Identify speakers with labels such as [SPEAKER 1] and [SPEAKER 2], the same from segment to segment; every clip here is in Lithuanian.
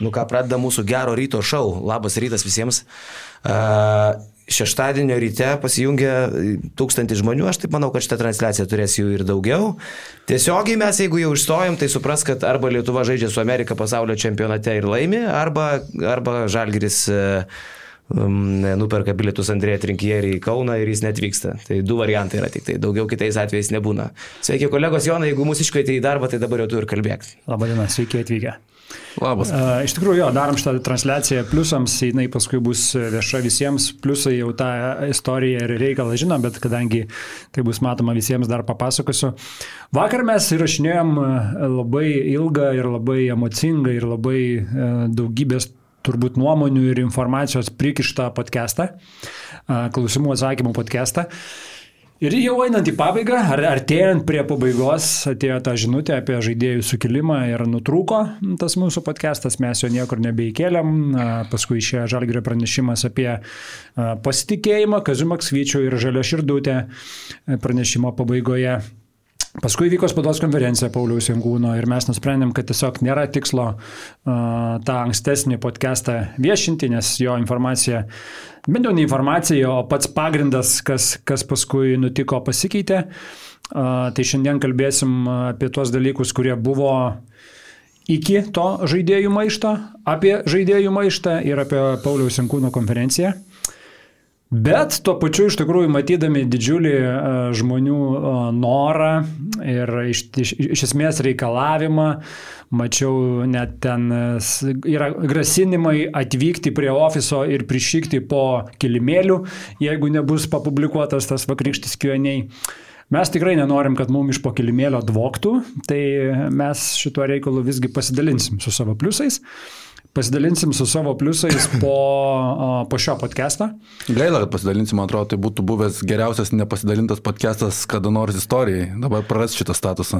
[SPEAKER 1] Nu ką, pradeda mūsų gero ryto šau. Labas rytas visiems. Uh, šeštadienio ryte pasijungia tūkstantį žmonių, aš taip manau, kad šitą transliaciją turės jų ir daugiau. Tiesiogiai mes, jeigu jau išstojom, tai supras, kad arba Lietuva žaidžia su Amerika pasaulio čempionate ir laimi, arba, arba Žalgiris uh, nuperka bilietus Andrėja Trinkierį į Kauną ir jis netvyksta. Tai du variantai yra tik tai, daugiau kitais atvejais nebūna. Sveiki kolegos Jonai, jeigu mūsų iškvietė į darbą, tai dabar jau tu ir kalbėk.
[SPEAKER 2] Labadiena, sveiki atvykę.
[SPEAKER 3] Labas.
[SPEAKER 2] Uh, iš tikrųjų, jo, darom šitą transliaciją pliusams, jinai paskui bus vieša visiems, pliusai jau tą istoriją ir reikalą žino, bet kadangi tai bus matoma visiems, dar papasakosiu. Vakar mes įrašinėjom labai ilgą ir labai emocingą ir labai uh, daugybės turbūt nuomonių ir informacijos prikištą podcastą, klausimų atsakymų podcastą. Ir jau einant į pabaigą, ar artėjant prie pabaigos, atėjo ta žinutė apie žaidėjų sukilimą ir nutrūko tas mūsų podcastas, mes jo niekur nebeikėlėm, paskui išėjo žalgerio pranešimas apie pasitikėjimą, Kazimak Svyčių ir Žalio Širdutė pranešimo pabaigoje. Paskui vyko spados konferencija Pauliaus Jankūno ir mes nusprendėm, kad tiesiog nėra tikslo uh, tą ankstesnį podcastą viešinti, nes jo informacija, bent jau ne informacija, o pats pagrindas, kas, kas paskui nutiko, pasikeitė. Uh, tai šiandien kalbėsim apie tuos dalykus, kurie buvo iki to žaidėjų maišto, apie žaidėjų maištą ir apie Pauliaus Jankūno konferenciją. Bet tuo pačiu iš tikrųjų matydami didžiulį žmonių norą ir iš, iš, iš esmės reikalavimą, mačiau net ten yra grasinimai atvykti prie ofiso ir prišykti po kilimėlių, jeigu nebus papublikuotas tas vakarykštis kioniai. Mes tikrai nenorim, kad mums iš po kilimėlio dvoktų, tai mes šituo reikalu visgi pasidalinsim su savo pliusais. Pasidalinsim su savo pliusais po, po šio podcast'o.
[SPEAKER 3] Gaila, kad pasidalinsim, man atrodo, tai būtų buvęs geriausias nepasidalintas podcast'as kada nors istorijai. Dabar praras šitą statusą.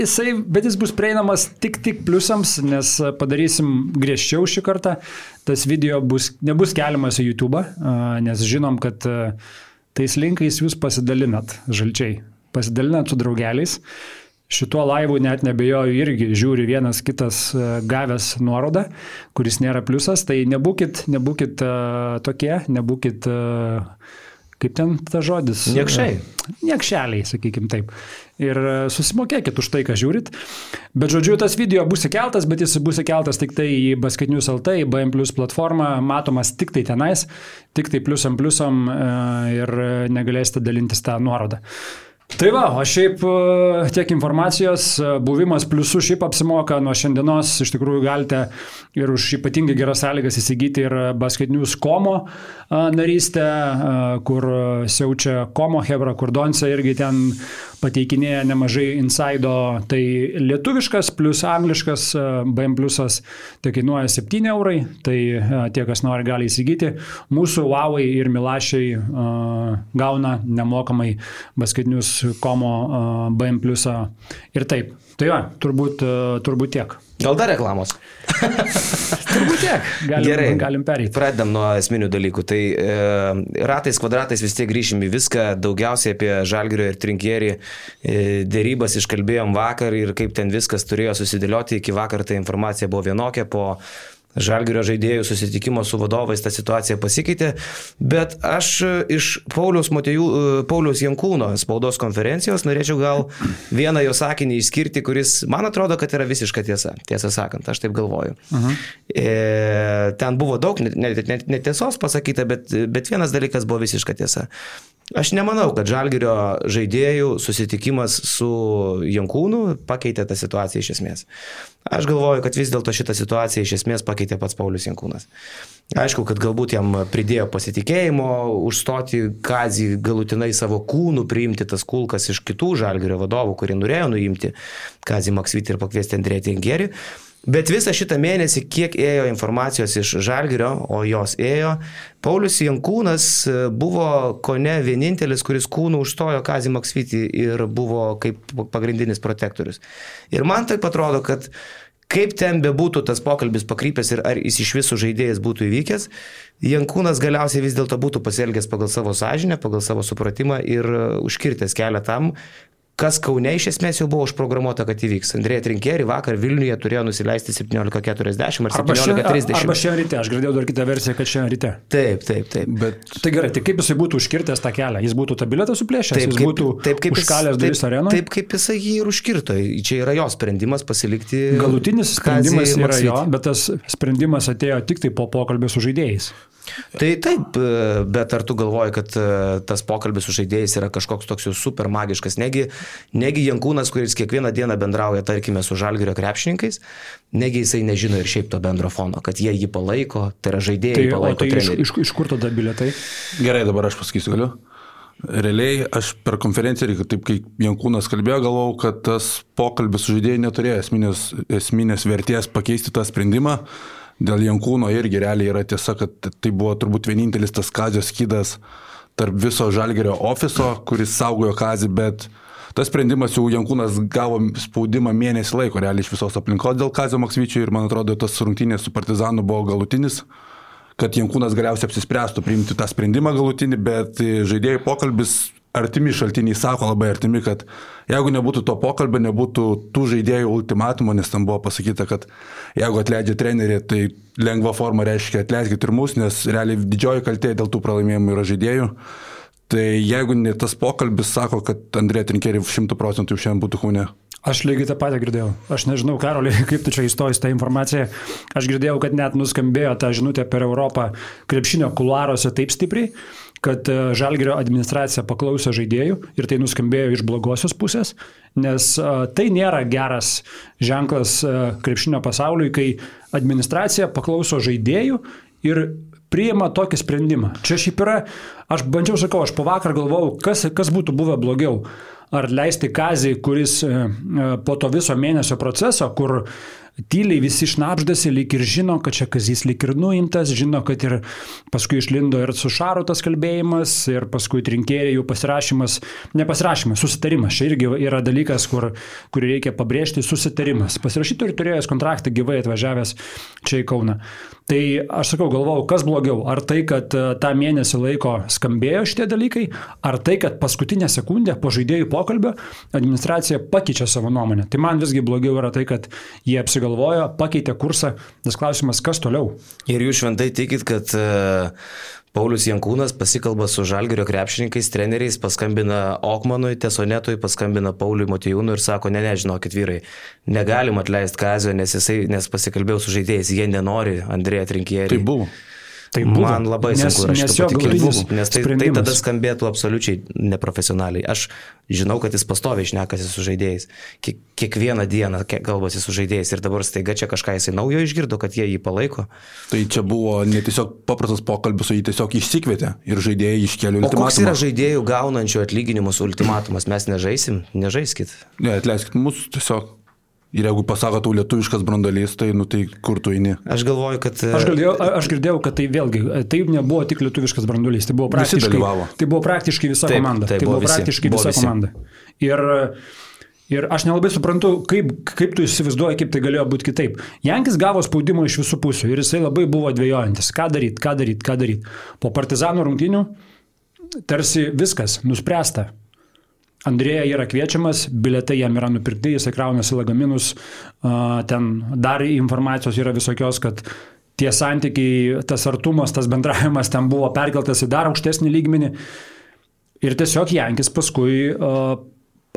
[SPEAKER 2] Jisai, bet jis bus prieinamas tik tik pliusams, nes padarysim griežčiau šį kartą. Tas video bus, nebus keliamas į YouTube, nes žinom, kad tais linkais jūs pasidalinat žalčiai. Pasidalinat su draugeliais. Šituo laivu net nebejoju irgi žiūri vienas kitas e, gavęs nuorodą, kuris nėra pliusas, tai nebūkit, nebūkit uh, tokie, nebūkit, uh, kaip ten ta žodis?
[SPEAKER 1] Niekščiai.
[SPEAKER 2] Niekšeliai, sakykim taip. Ir susimokėkit už tai, ką žiūrit. Bet žodžiu, tas video bus įkeltas, bet jis bus įkeltas tik tai į Basketinius LT, į BM Plus platformą, matomas tik tai tenais, tik tai pliusam pliusam ir negalėsite dalintis tą nuorodą. Tai va, o šiaip e, tiek informacijos, e, buvimas pliusų šiaip apsimoka nuo šiandienos, iš tikrųjų galite ir už ypatingai geras sąlygas įsigyti ir Basket News Komo e, narystę, kur siaučia Komo Hebra, kur Donce irgi ten pateikinėja nemažai insaido, tai lietuviškas plus angliškas BM plusas tai kainuoja 7 eurai, tai tie, kas nori, gali įsigyti. Mūsų Huawei ir Milašiai gauna nemokamai Basket News komo BM pliusą ir taip. Tai va, turbūt, turbūt tiek.
[SPEAKER 1] Gal dar reklamos?
[SPEAKER 2] turbūt tiek. Galim,
[SPEAKER 1] Gerai,
[SPEAKER 2] galim pereiti.
[SPEAKER 1] Pradedam nuo esminių dalykų. Tai e, ratais, kvadratais vis tiek grįšim į viską. Daugiausiai apie Žalgirio ir Trinkierį e, dėrybas iškalbėjom vakar ir kaip ten viskas turėjo susidėlioti. Iki vakar ta informacija buvo vienokia, po Žalgirio žaidėjų susitikimo su vadovais ta situacija pasikeitė, bet aš iš Paulius, Motejų, Paulius Jankūno spaudos konferencijos norėčiau gal vieną jo sakinį išskirti, kuris man atrodo, kad yra visiška tiesa, tiesą sakant, aš taip galvoju. Uh -huh. e, ten buvo daug netiesos net, net pasakyta, bet, bet vienas dalykas buvo visiška tiesa. Aš nemanau, kad Žalgirio žaidėjų susitikimas su Jankūnu pakeitė tą situaciją iš esmės. Aš galvoju, kad vis dėlto šitą situaciją iš esmės pakeitė pats Paulius Jankūnas. Aišku, kad galbūt jam pridėjo pasitikėjimo užstoti Kazį galutinai savo kūnų, priimti tas kulkas iš kitų Žalgirio vadovų, kurie norėjo nuimti Kazį Maksvitį ir pakviesti Andrėtį Ingerį. Bet visą šitą mėnesį, kiek ėjo informacijos iš Žalgirio, o jos ėjo, Paulius Jankūnas e, buvo ko ne vienintelis, kuris kūnų užstojo Kazį Maksvitį ir buvo kaip pagrindinis protektorius. Ir man taip atrodo, kad kaip ten bebūtų tas pokalbis pakrypęs ir ar jis iš visų žaidėjas būtų įvykęs, Jankūnas galiausiai vis dėlto būtų pasielgęs pagal savo sąžinę, pagal savo supratimą ir e, užkirtęs kelią tam, kas Kaune iš esmės jau buvo užprogramuota, kad įvyks. Andrėja Trinkeri vakar Vilniuje turėjo nusileisti 17.40 ar 17.30.
[SPEAKER 2] Arba šiandien ryte, aš girdėjau dar kitą versiją, kad šiandien ryte.
[SPEAKER 1] Taip, taip, taip.
[SPEAKER 3] Bet
[SPEAKER 2] Tai gerai, tai kaip jisai būtų užkirtęs tą kelią? Jis būtų tą bilietą suplėšęs,
[SPEAKER 1] Taip,
[SPEAKER 2] jis
[SPEAKER 1] kaip,
[SPEAKER 2] būtų
[SPEAKER 1] taip, kaip
[SPEAKER 2] užkalęs duris arenoje?
[SPEAKER 1] Taip, kaip jisai jį ir užkirto. Čia yra jo sprendimas pasilikti.
[SPEAKER 2] Galutinis sprendimas yra jo, bet tas sprendimas atėjo tik tai po pokalbio su žaidėjais.
[SPEAKER 1] Tai taip, bet ar tu galvoji, kad e, tas pokalbis su žaidėjais yra kažkoks toks jau super magiškas? Negi, negi Jankūnas, kuris kiekvieną dieną bendrauja, tarkime, su žalgerio krepšininkais, negi jisai nežino ir šiaip to bendro fono, kad jie jį palaiko, tai yra žaidėjai
[SPEAKER 2] Tai,
[SPEAKER 1] palaiko
[SPEAKER 2] tai iš,
[SPEAKER 1] trenerių.
[SPEAKER 2] iš, iš kur tada bilietai?
[SPEAKER 3] gerai, dabar aš pasakysiu, galiu. Realiai aš per konferenciją, taip kaip Jankūnas kalbėjo, galvojau, kad tas pokalbis su žaidėjai neturėjo esminės, esminės vertės pakeisti tą sprendimą. Dėl Jankūno irgi realiai yra tiesa, kad tai buvo turbūt vienintelis tas kazijos skydas tarp viso žalgerio ofiso, kuris saugojo kazį, bet tas sprendimas jau Jankūnas gavo spaudimą mėnesį laiko realiai iš visos aplinkos dėl kazio Maksvyčio ir man atrodo tas rungtynės su Partizanu buvo galutinis kad Jankūnas galiausiai apsispręstų priimti tą sprendimą galutinį, bet žaidėjų pokalbis artimi šaltiniai sako labai artimi, kad jeigu nebūtų to pokalbio, nebūtų tų žaidėjų ultimatumo, nes tam buvo pasakyta, kad jeigu atleidžia trenerį, tai lengva forma reiškia atleiskit ir mus, nes realiai didžioji kaltė dėl tų pralaimėjimų yra žaidėjų. Tai jeigu ne tas pokalbis sako, kad Andrė Trinkeri 100 procentų jau šiandien būtų kūne.
[SPEAKER 2] Aš lygiai tą patį girdėjau. Aš nežinau, Karolį, kaip tu čia įstojai tą informaciją. Aš girdėjau, kad net nuskambėjo ta žinutė per Europą krepšinio kuluaruose taip stipriai, kad e, Žalgerio administracija paklausė žaidėjų ir tai nuskambėjo iš blogosios pusės, nes e, tai nėra geras ženklas e, krepšinio pasauliui, kai administracija paklauso žaidėjų ir priima tokį sprendimą. Čia šiaip yra, aš bandžiau sakau, aš po vakar galvojau, kas, kas būtų buvę blogiau. Ar leisti kazį, kuris po to viso mėnesio proceso, kur tyliai visi šnapždasi, lyg ir žino, kad čia kazys lyg ir nuimtas, žino, kad ir paskui išlindo ir su Šaru tas kalbėjimas, ir paskui trinkėjai jų pasirašymas, nepasirašymas, susitarimas. Čia irgi yra dalykas, kur, kurį reikia pabrėžti, susitarimas. Pasirašytų ir turėjęs kontraktą gyvai atvažiavęs čia į Kauną. Tai aš sakau, galvojau, kas blogiau. Ar tai, kad e, tą mėnesį laiko skambėjo šitie dalykai, ar tai, kad paskutinę sekundę po žaidėjų pokalbio administracija pakeičia savo nuomonę. Tai man visgi blogiau yra tai, kad jie apsigalvojo, pakeitė kursą, nes klausimas, kas toliau.
[SPEAKER 1] Ir jūs šventai tikit, kad uh, Paulius Jankūnas pasikalba su Žalgirio krepšininkais, treneriais, paskambina Okmanui, Tesonetui, paskambina Pauliui Motijūnui ir sako, ne, nežinokit vyrai, negalim atleisti Kazio, nes, jisai, nes pasikalbėjau su žaidėjais, jie nenori Andrėja Trinkierį.
[SPEAKER 3] Tai buvo.
[SPEAKER 2] Tai buvo.
[SPEAKER 1] Man labai
[SPEAKER 2] Nes-
[SPEAKER 1] sunku yra
[SPEAKER 2] nes jo galutinis
[SPEAKER 1] nes tai, tai
[SPEAKER 2] sprendimas.
[SPEAKER 1] tada skambėtų absoliučiai neprofesionaliai. Aš žinau, kad jis pastoviai šnekasi su žaidėjais. Kiek, kiekvieną dieną kalbasi su žaidėjais ir dabar staiga čia kažką jisai naujo išgirdo, kad jie jį palaiko.
[SPEAKER 3] Tai čia buvo ne tiesiog paprastas pokalbis, o jį tiesiog išsikvietė ir žaidėjai iškėlė
[SPEAKER 1] O koks yra
[SPEAKER 3] ultimatumą.
[SPEAKER 1] žaidėjų gaunančių atlyginimus ultimatumas? Mes nežaisim, nežaiskit.
[SPEAKER 3] Ne, atleiskit mus tiesiog. Ir jeigu pasako tau lietuviškas brandalys, tai, nu, tai kur tu eini?
[SPEAKER 1] Aš galvoju, kad...
[SPEAKER 2] Aš girdėjau, aš girdėjau, kad tai vėlgi, tai nebuvo tik lietuviškas branduolys, tai buvo
[SPEAKER 3] Visi
[SPEAKER 2] praktiškai, tai buvo praktiškai visa
[SPEAKER 1] Taip,
[SPEAKER 2] komanda.
[SPEAKER 1] taip,
[SPEAKER 2] tai buvo
[SPEAKER 1] buvo visi,
[SPEAKER 2] praktiškai
[SPEAKER 1] buvo
[SPEAKER 2] visa
[SPEAKER 1] visi.
[SPEAKER 2] komanda. Ir, ir aš nelabai suprantu, kaip, kaip tu įsivaizduoji, kaip tai galėjo būti kitaip. Jankis gavo spaudimą iš visų pusių ir jisai labai buvo dviejojantis, ką daryti, ką daryti, ką daryti. Po partizanų rungtinių tarsi viskas nuspręsta. Andrėja yra kviečiamas, biletai jam yra nupirkti, jis kraunasi lagaminus, ten dar informacijos yra visokios, kad tie santykiai, tas artumas, tas bendravimas ten buvo perkeltas į dar aukštesnį lygmenį. Ir tiesiog Jankis paskui a,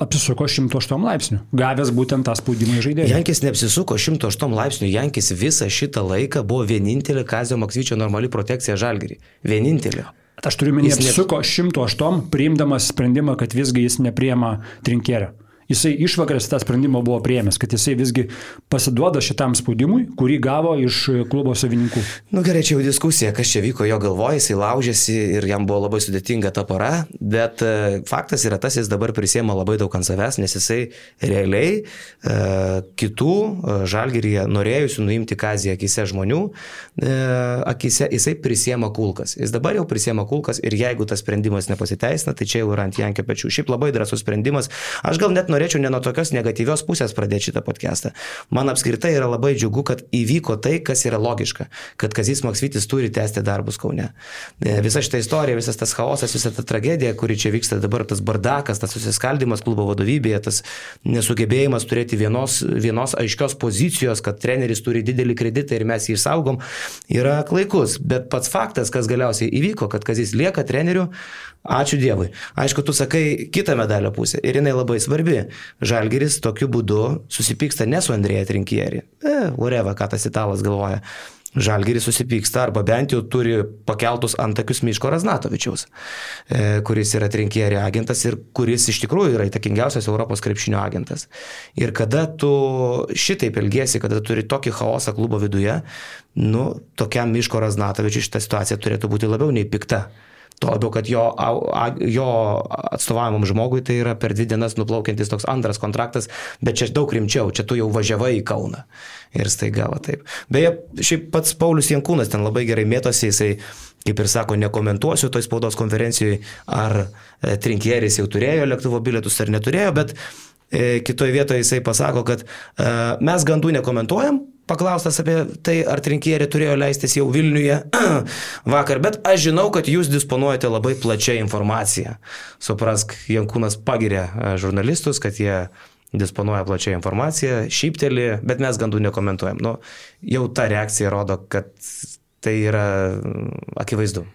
[SPEAKER 2] apsisuko 108 laipsnių, gavęs būtent tą spaudimą į žaidėją.
[SPEAKER 1] Jankis neapsisuko 108 laipsnių, Jankis visą šitą laiką buvo vienintelė Kazio Maksvyčio normali protekcija žalgerį. Vienintelė.
[SPEAKER 2] Aš turiu minėti,
[SPEAKER 1] Jis
[SPEAKER 2] apsisuko 108, priimdamas sprendimą, kad visgi jis nepriema trinkerio. Jisai išvakarės tą sprendimą buvo priėmęs, kad jisai visgi pasiduoda šitam spaudimui, kurį gavo iš klubo savininkų.
[SPEAKER 1] Nu gerai, čia jau diskusija, kas čia vyko jo galvoje, jisai laužėsi ir jam buvo labai sudėtinga ta para, bet e, faktas yra tas, jis dabar prisėmė labai daug ant savęs, nes jisai realiai e, kitų e, žalgeryje norėjusių nuimti kazį akise žmonių, e, akise jisai prisėmė kulkas. Jis dabar jau prisėmė kulkas ir jeigu tas sprendimas nepasiteisina, tai čia jau yra ant Jankio pečių. Šiaip labai drąsus sprendimas. Aš gal net norėčiau norėčiau ne nuo tokios negatyvios pusės pradėti šitą podcastą. Man apskritai yra labai džiugu, kad įvyko tai, kas yra logiška, kad Kazis Maksvitis turi tęsti darbus Kaune. E, visa šita istorija, visas tas chaosas, visa ta tragedija, kuri čia vyksta dabar, tas bardakas, tas susiskaldimas klubo vadovybėje, tas nesugebėjimas turėti vienos, vienos aiškios pozicijos, kad treneris turi didelį kreditą ir mes jį išsaugom, yra klaikus. Bet pats faktas, kas galiausiai įvyko, kad Kazis lieka treneriu, Ačiū Dievui. Aišku, tu sakai kitą medalio pusę ir jinai labai svarbi. Žalgeris tokiu būdu susipyksta ne su Andrėja Trinkieri. E, whatever, ką tas italas galvoja. Žalgeris susipyksta arba bent jau turi pakeltus antakius Miško Raznatovičiaus, e, kuris yra trinkieri agentas ir kuris iš tikrųjų yra įtakingiausias Europos krepšinio agentas. Ir kada tu šitaip elgesi, kada turi tokį chaosą klubo viduje, nu, tokiam Miško Raznatovičiui šitą situaciją turėtų būti labiau nei pikta. Tuo labiau, kad jo, jo atstovavimam žmogui tai yra per dvi dienas nuplaukiantis toks antras kontraktas, bet čia daug rimčiau, čia tu jau važiavai į Kauną. Ir staiga va taip. Beje, šiaip pats Paulius Jankūnas ten labai gerai mėtosi, jisai, kaip ir sako, nekomentuosiu toj spaudos konferencijoje, ar e, Trinkieris jau turėjo lėktuvo bilietus ar neturėjo, bet e, kitoje vietoje jisai pasako, kad e, mes gandų nekomentuojam, paklaustas apie tai, ar trinkierė turėjo leistis jau Vilniuje vakar, bet aš žinau, kad jūs disponuojate labai plačią informaciją. Suprask, Jankūnas pagiria e, žurnalistus, kad jie disponuoja plačią informaciją, šypteli, bet mes gandų nekomentuojam. Nu, jau ta reakcija rodo, kad tai yra akivaizdu.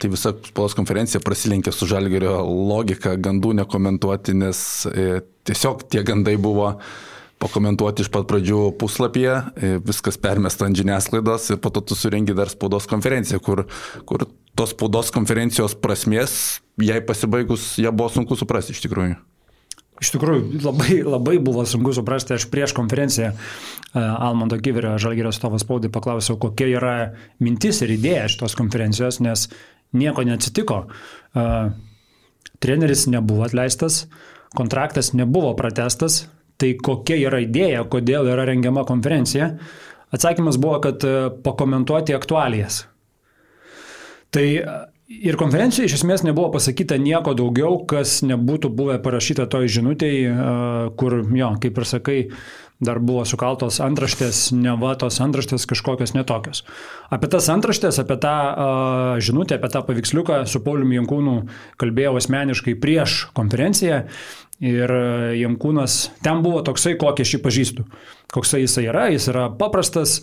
[SPEAKER 3] Tai visa spaudos konferencija prasilenkė su žalgerio logika gandų nekomentuoti, nes e, tiesiog tie gandai buvo pakomentuoti iš pat pradžių puslapyje, e, viskas permesta ant žiniasklaidos ir po to tu surengi dar spaudos konferenciją, kur, kur tos spaudos konferencijos prasmės, jai pasibaigus, ją buvo sunku suprasti iš tikrųjų.
[SPEAKER 2] Iš tikrųjų, labai, labai buvo sunku suprasti, aš prieš konferenciją e, Almondo Kiverio Žalgėrio stovas spaudai paklausiau, kokia yra mintis ir idėja šitos konferencijos, nes nieko neatsitiko. E, treneris nebuvo atleistas, kontraktas nebuvo pratestas, Tai kokia yra idėja, kodėl yra rengiama konferencija? Atsakymas buvo, kad e, pakomentuoti aktualijas. Tai e, ir konferencijoje iš esmės nebuvo pasakyta nieko daugiau, kas nebūtų buvę parašyta toj žinutėje, kur, jo, kaip ir sakai, dar buvo sukaltos antraštės, ne va tos antraštės kažkokios netokios. Apie tas antraštės, apie tą uh, žinutę, apie tą paveiksliuką su Pauliumi Jankūnu kalbėjau asmeniškai prieš konferenciją Ir e, Jankūnas ten buvo toksai, kokį aš jį pažįstu. Koksai jisai yra, jis yra paprastas,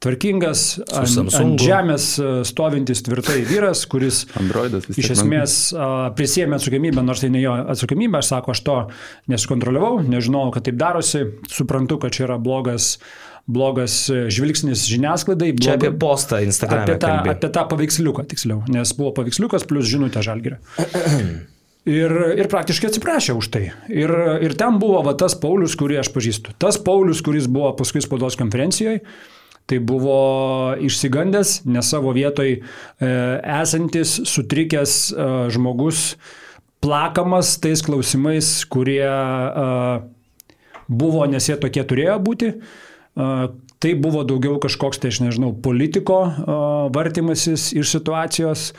[SPEAKER 2] tvarkingas, ant, ant žemės e, stovintis tvirtai vyras, kuris iš esmės prisėmė atsakomybę, nors tai ne jo atsakomybė, aš sako, aš to nesukontroliavau, nežinau, kad taip darosi, suprantu, kad čia yra blogas blogas e, žvilgsnis žiniasklaidai.
[SPEAKER 1] Blog... Čia apie postą Instagram'e.
[SPEAKER 2] Apie tą, apie tą paveiksliuką, tiksliau, nes buvo paveiksliukas plus žinutė žalgyrė. Ir, ir praktiškai atsiprašė už tai. Ir, ir ten buvo va, tas Paulius, kurį aš pažįstu. Tas Paulius, kuris buvo paskui spaudos konferencijoje, tai buvo išsigandęs, ne savo vietoj e, esantis, sutrikęs e, žmogus, plakamas tais klausimais, kurie e, buvo, nes jie tokie turėjo būti. E, tai buvo daugiau kažkoks, tai aš nežinau, politiko e, vartimasis iš situacijos.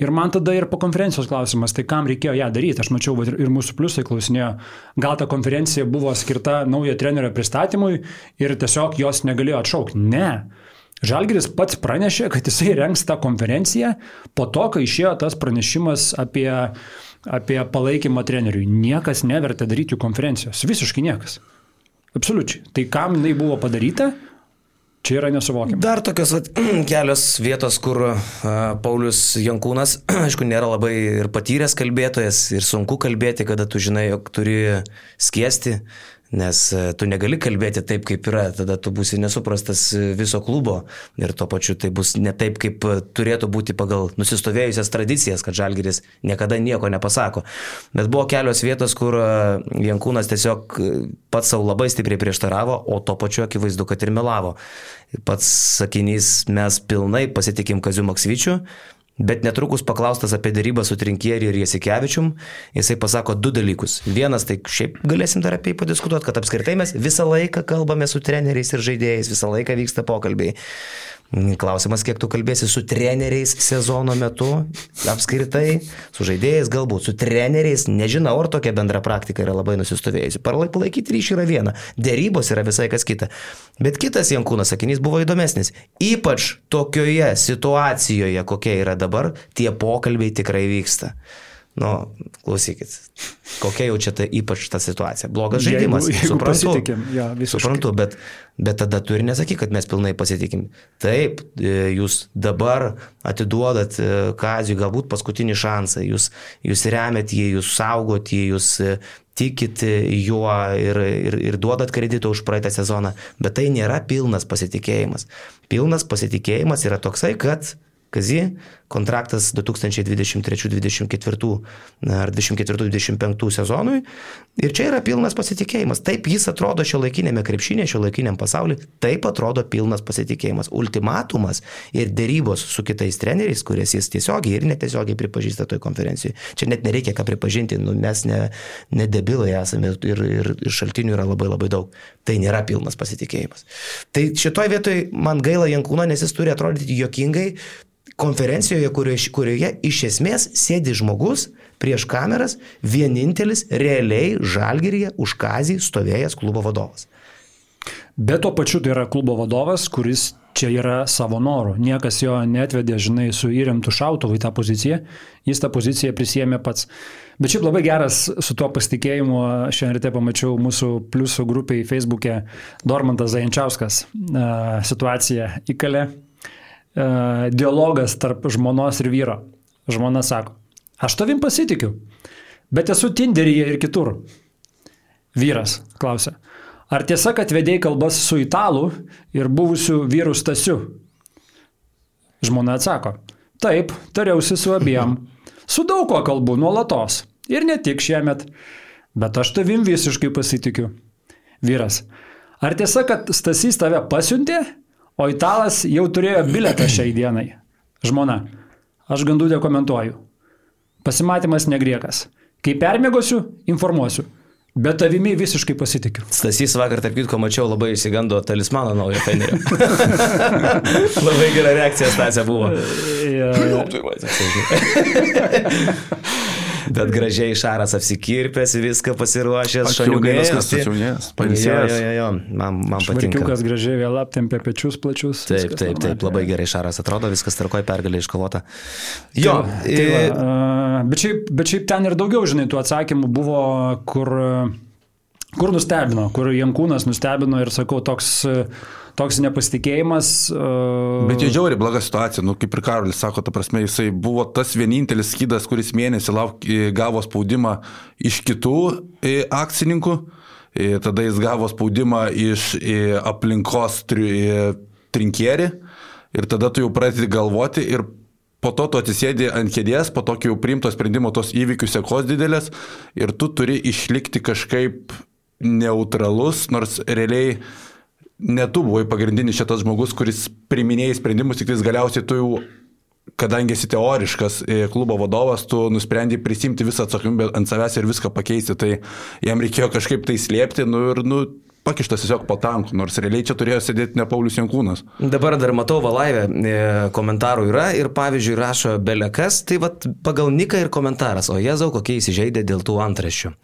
[SPEAKER 2] Ir man tada ir po konferencijos klausimas, tai kam reikėjo ją daryti. Aš mačiau ir mūsų pliusai klausinėjo, gal ta konferencija buvo skirta naujo trenerio pristatymui ir tiesiog jos negalėjo atšaukti. Ne. Žalgiris pats pranešė, kad jisai rengs tą konferenciją po to, kai išėjo tas pranešimas apie, apie palaikymą treneriui. Niekas nevertė daryti jų konferencijos. Visiškai niekas. Absoliučiai. Tai kam jinai buvo padaryta? Čia yra nesuvokiama.
[SPEAKER 1] Dar tokios vat, kelios vietos, kur uh, Paulius Jankūnas, aišku, nėra labai ir patyręs kalbėtojas ir sunku kalbėti, kada tu žinai, jog turi skiesti, Nes e, tu negali kalbėti taip, kaip yra, tada tu būsi nesuprastas e, viso klubo ir tuo pačiu tai bus ne taip, kaip e, turėtų būti pagal nusistovėjusias tradicijas, kad Žalgiris niekada nieko nepasako. Bet buvo kelios vietos, kur Jankūnas tiesiog pats savo labai stipriai prieštaravo, o tuo pačiu akivaizdu, kad ir melavo. Pats sakinys mes pilnai pasitikim Kaziu Maksvyčiu, Bet netrukus paklaustas apie dėrybą su Trinkierį ir Jasikevičium, jisai pasako du dalykus. Vienas, tai šiaip galėsim dar apie jį padiskutuoti, kad apskritai mes visą laiką kalbame su treneriais ir žaidėjais, visą laiką vyksta pokalbiai. Klausimas, kiek tu kalbėsi su treneriais sezono metu, apskritai, su žaidėjais galbūt, su treneriais, nežinau, ar tokia bendra praktika yra labai nusistovėjusi. Palaikyti ryšį yra viena, dėrybos yra visai kas kita. Bet kitas Jankūnas sakinys buvo įdomesnis. Ypač tokioje situacijoje, kokia yra dabar, tie pokalbiai tikrai vyksta. Nu, klausykit, kokia jau čia ta ypač ta situacija. Blogas žaidimas.
[SPEAKER 2] Jeigu, jeigu
[SPEAKER 1] suprantu,
[SPEAKER 2] ja,
[SPEAKER 1] suprantu bet, bet tada turi nesakyti, kad mes pilnai pasitikim. Taip, e, jūs dabar atiduodat e, Kazijui galbūt paskutinį šansą, jūs, jūs remet jį, jūs saugot jį, jūs e, tikit juo ir, ir, ir duodat kreditą už praeitą sezoną, bet tai nėra pilnas pasitikėjimas. Pilnas pasitikėjimas yra toksai, kad Kazy, kontraktas 2023-2024 ar 2024-2025 sezonui. Ir čia yra pilnas pasitikėjimas. Taip jis atrodo šio laikinėme krepšinė, šio laikiniam pasauliu, taip atrodo pilnas pasitikėjimas. Ultimatumas ir dėrybos su kitais treneriais, kurias jis tiesiogiai ir netiesiogiai pripažįsta toj konferencijoje. Čia net nereikia ką pripažinti, nu, mes ne, ne debilai esame ir, ir, ir šaltinių yra labai labai daug. Tai nėra pilnas pasitikėjimas. Tai šitoj vietoj man gaila Jankūno, nes jis turi atrodyti jokingai, konferencijoje, kurioje, kurioje iš esmės sėdi žmogus prieš kameras, vienintelis realiai žalgeryje už kazį stovėjęs klubo vadovas.
[SPEAKER 2] Bet tuo pačiu tai yra klubo vadovas, kuris čia yra savo noru. Niekas jo netvedė, žinai, su įremtų šautuvu į tą poziciją. Jis tą poziciją prisėmė pats. Bet šiaip labai geras su tuo pasitikėjimu, šiandien ryte pamačiau mūsų pliusų grupiai Facebook'e Dormantas Zajančiauskas situaciją įkalė dialogas tarp žmonos ir vyro. Žmona sako, aš tavim pasitikiu, bet esu Tinderyje ir kitur. Vyras klausia, ar tiesa, kad vedėjai kalbas su italų ir buvusiu vyru Stasiu? Žmona atsako, taip, tariausi su abiem. Su daug ko kalbu nuolatos. Ir ne tik šiemet. Bet aš tavim visiškai pasitikiu. Vyras, ar tiesa, kad Stasys tave pasiuntė O italas jau turėjo biletą šiai dienai. Žmona, aš gandų dekomentuoju. Pasimatymas negriekas. Kai permėgosiu, informuosiu. Bet tavimi visiškai pasitikiu.
[SPEAKER 1] Stasys vakar, tarp kitko, mačiau labai įsigando talismano naujo Fenerio. labai gera reakcija Stasė buvo. Ja, ja. Bet gražiai Šaras apsikirpęs, viską pasiruošęs,
[SPEAKER 3] šaliukas
[SPEAKER 1] pailsėjęs. Jo, jo, jo, man, man patinka.
[SPEAKER 2] Švarkiukas gražiai vėl aptempė pečius plačius.
[SPEAKER 1] Taip, taip, taip, labai gerai Šaras atrodo, viskas tarkoje pergalė iškovota. Jo,
[SPEAKER 2] tai, tai va, uh, bet, šiaip, bet šiaip ten ir daugiau, žinai, tų atsakymų buvo, kur, kur nustebino, kur Jankūnas nustebino ir sakau, toks uh, toks nepasitikėjimas.
[SPEAKER 3] Uh... Bet jie žiauri bloga situacija, nu, kaip ir Karolis sako, ta prasme, jisai buvo tas vienintelis skydas, kuris mėnesį lauk, gavo spaudimą iš kitų akcininkų, tada jis gavo spaudimą iš aplinkos tri, trinkierį ir tada tu jau pradedi galvoti ir po to tu atsisėdi ant kėdės, po tokio jau priimto sprendimo tos įvykių sekos didelės ir tu turi išlikti kažkaip neutralus, nors realiai ne tu buvai pagrindinis šitas žmogus, kuris priminėjai sprendimus, tik tais galiausiai tu jau, kadangi esi teoriškas e, klubo vadovas, tu nusprendai prisimti visą atsakomybę ant savęs ir viską pakeisti, tai jam reikėjo kažkaip tai slėpti, nu ir, nu, pakištas tiesiog po tankų, nors realiai čia turėjo sėdėti ne Paulius Jankūnas.
[SPEAKER 1] Dabar dar matau valaivę, e, komentarų yra ir pavyzdžiui rašo Belekas, tai vad pagal Niką ir komentaras, o Jėzau, kokie įsižeidė dėl tų antraščių.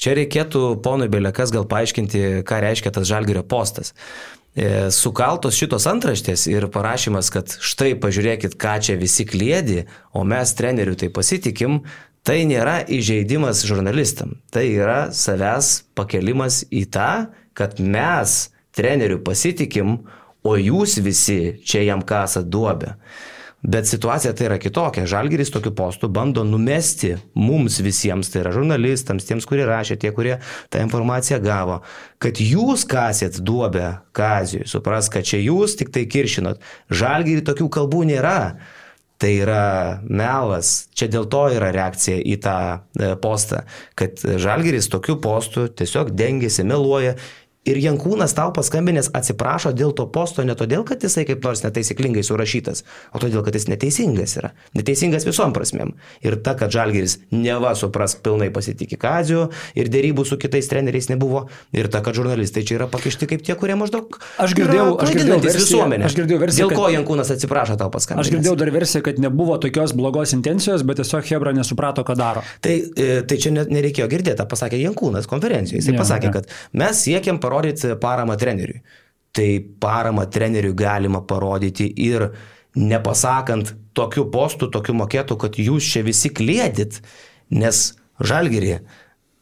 [SPEAKER 1] Čia reikėtų ponui Belekas gal paaiškinti, ką reiškia tas žalgerio postas. E, sukaltos šitos antraštės ir parašymas, kad štai pažiūrėkit, ką čia visi klėdi, o mes trenerių tai pasitikim, tai nėra įžeidimas žurnalistam. Tai yra savęs pakelimas į tą, kad mes trenerių pasitikim, o jūs visi čia jam kasat duobę. Bet situacija tai yra kitokia. Žalgeris tokiu postu bando numesti mums visiems, tai yra žurnalistams, tiems, kurie rašė, tie, kurie tą informaciją gavo, kad jūs kasėt duobę Kazijui, supras, kad čia jūs tik tai kiršinot. Žalgerį tokių kalbų nėra. Tai yra melas. Čia dėl to yra reakcija į tą e, postą, kad Žalgeris tokiu postu tiesiog dengiasi, meluoja Ir Jankūnas tau paskambinės atsiprašo dėl to posto ne todėl, kad jisai kaip nors netaisyklingai surašytas, o todėl, kad jis neteisingas yra. Neteisingas visom prasmėm. Ir ta, kad Žalgeris neva supras pilnai pasitikė Kaziu ir dėrybų su kitais treneriais nebuvo. Ir ta, kad žurnalistai čia yra pakišti kaip tie, kurie maždaug...
[SPEAKER 2] Aš girdėjau, aš girdėjau versiją,
[SPEAKER 1] visuomenę.
[SPEAKER 2] Aš girdėjau versiją.
[SPEAKER 1] Dėl ko kad... Jankūnas atsiprašo tau paskambinti?
[SPEAKER 2] Aš girdėjau dar versiją, kad nebuvo tokios blogos intencijos, bet tiesiog Hebra nesuprato, ką daro.
[SPEAKER 1] Tai, e, tai čia nereikėjo girdėti, pasakė Jankūnas konferencijoje. Jis pasakė, ja. kad mes siekiam parodyti paramą treneriui. Tai paramą treneriui galima parodyti ir nepasakant tokių postų, tokių mokėtų, kad jūs čia visi klėdit, nes žalgerį,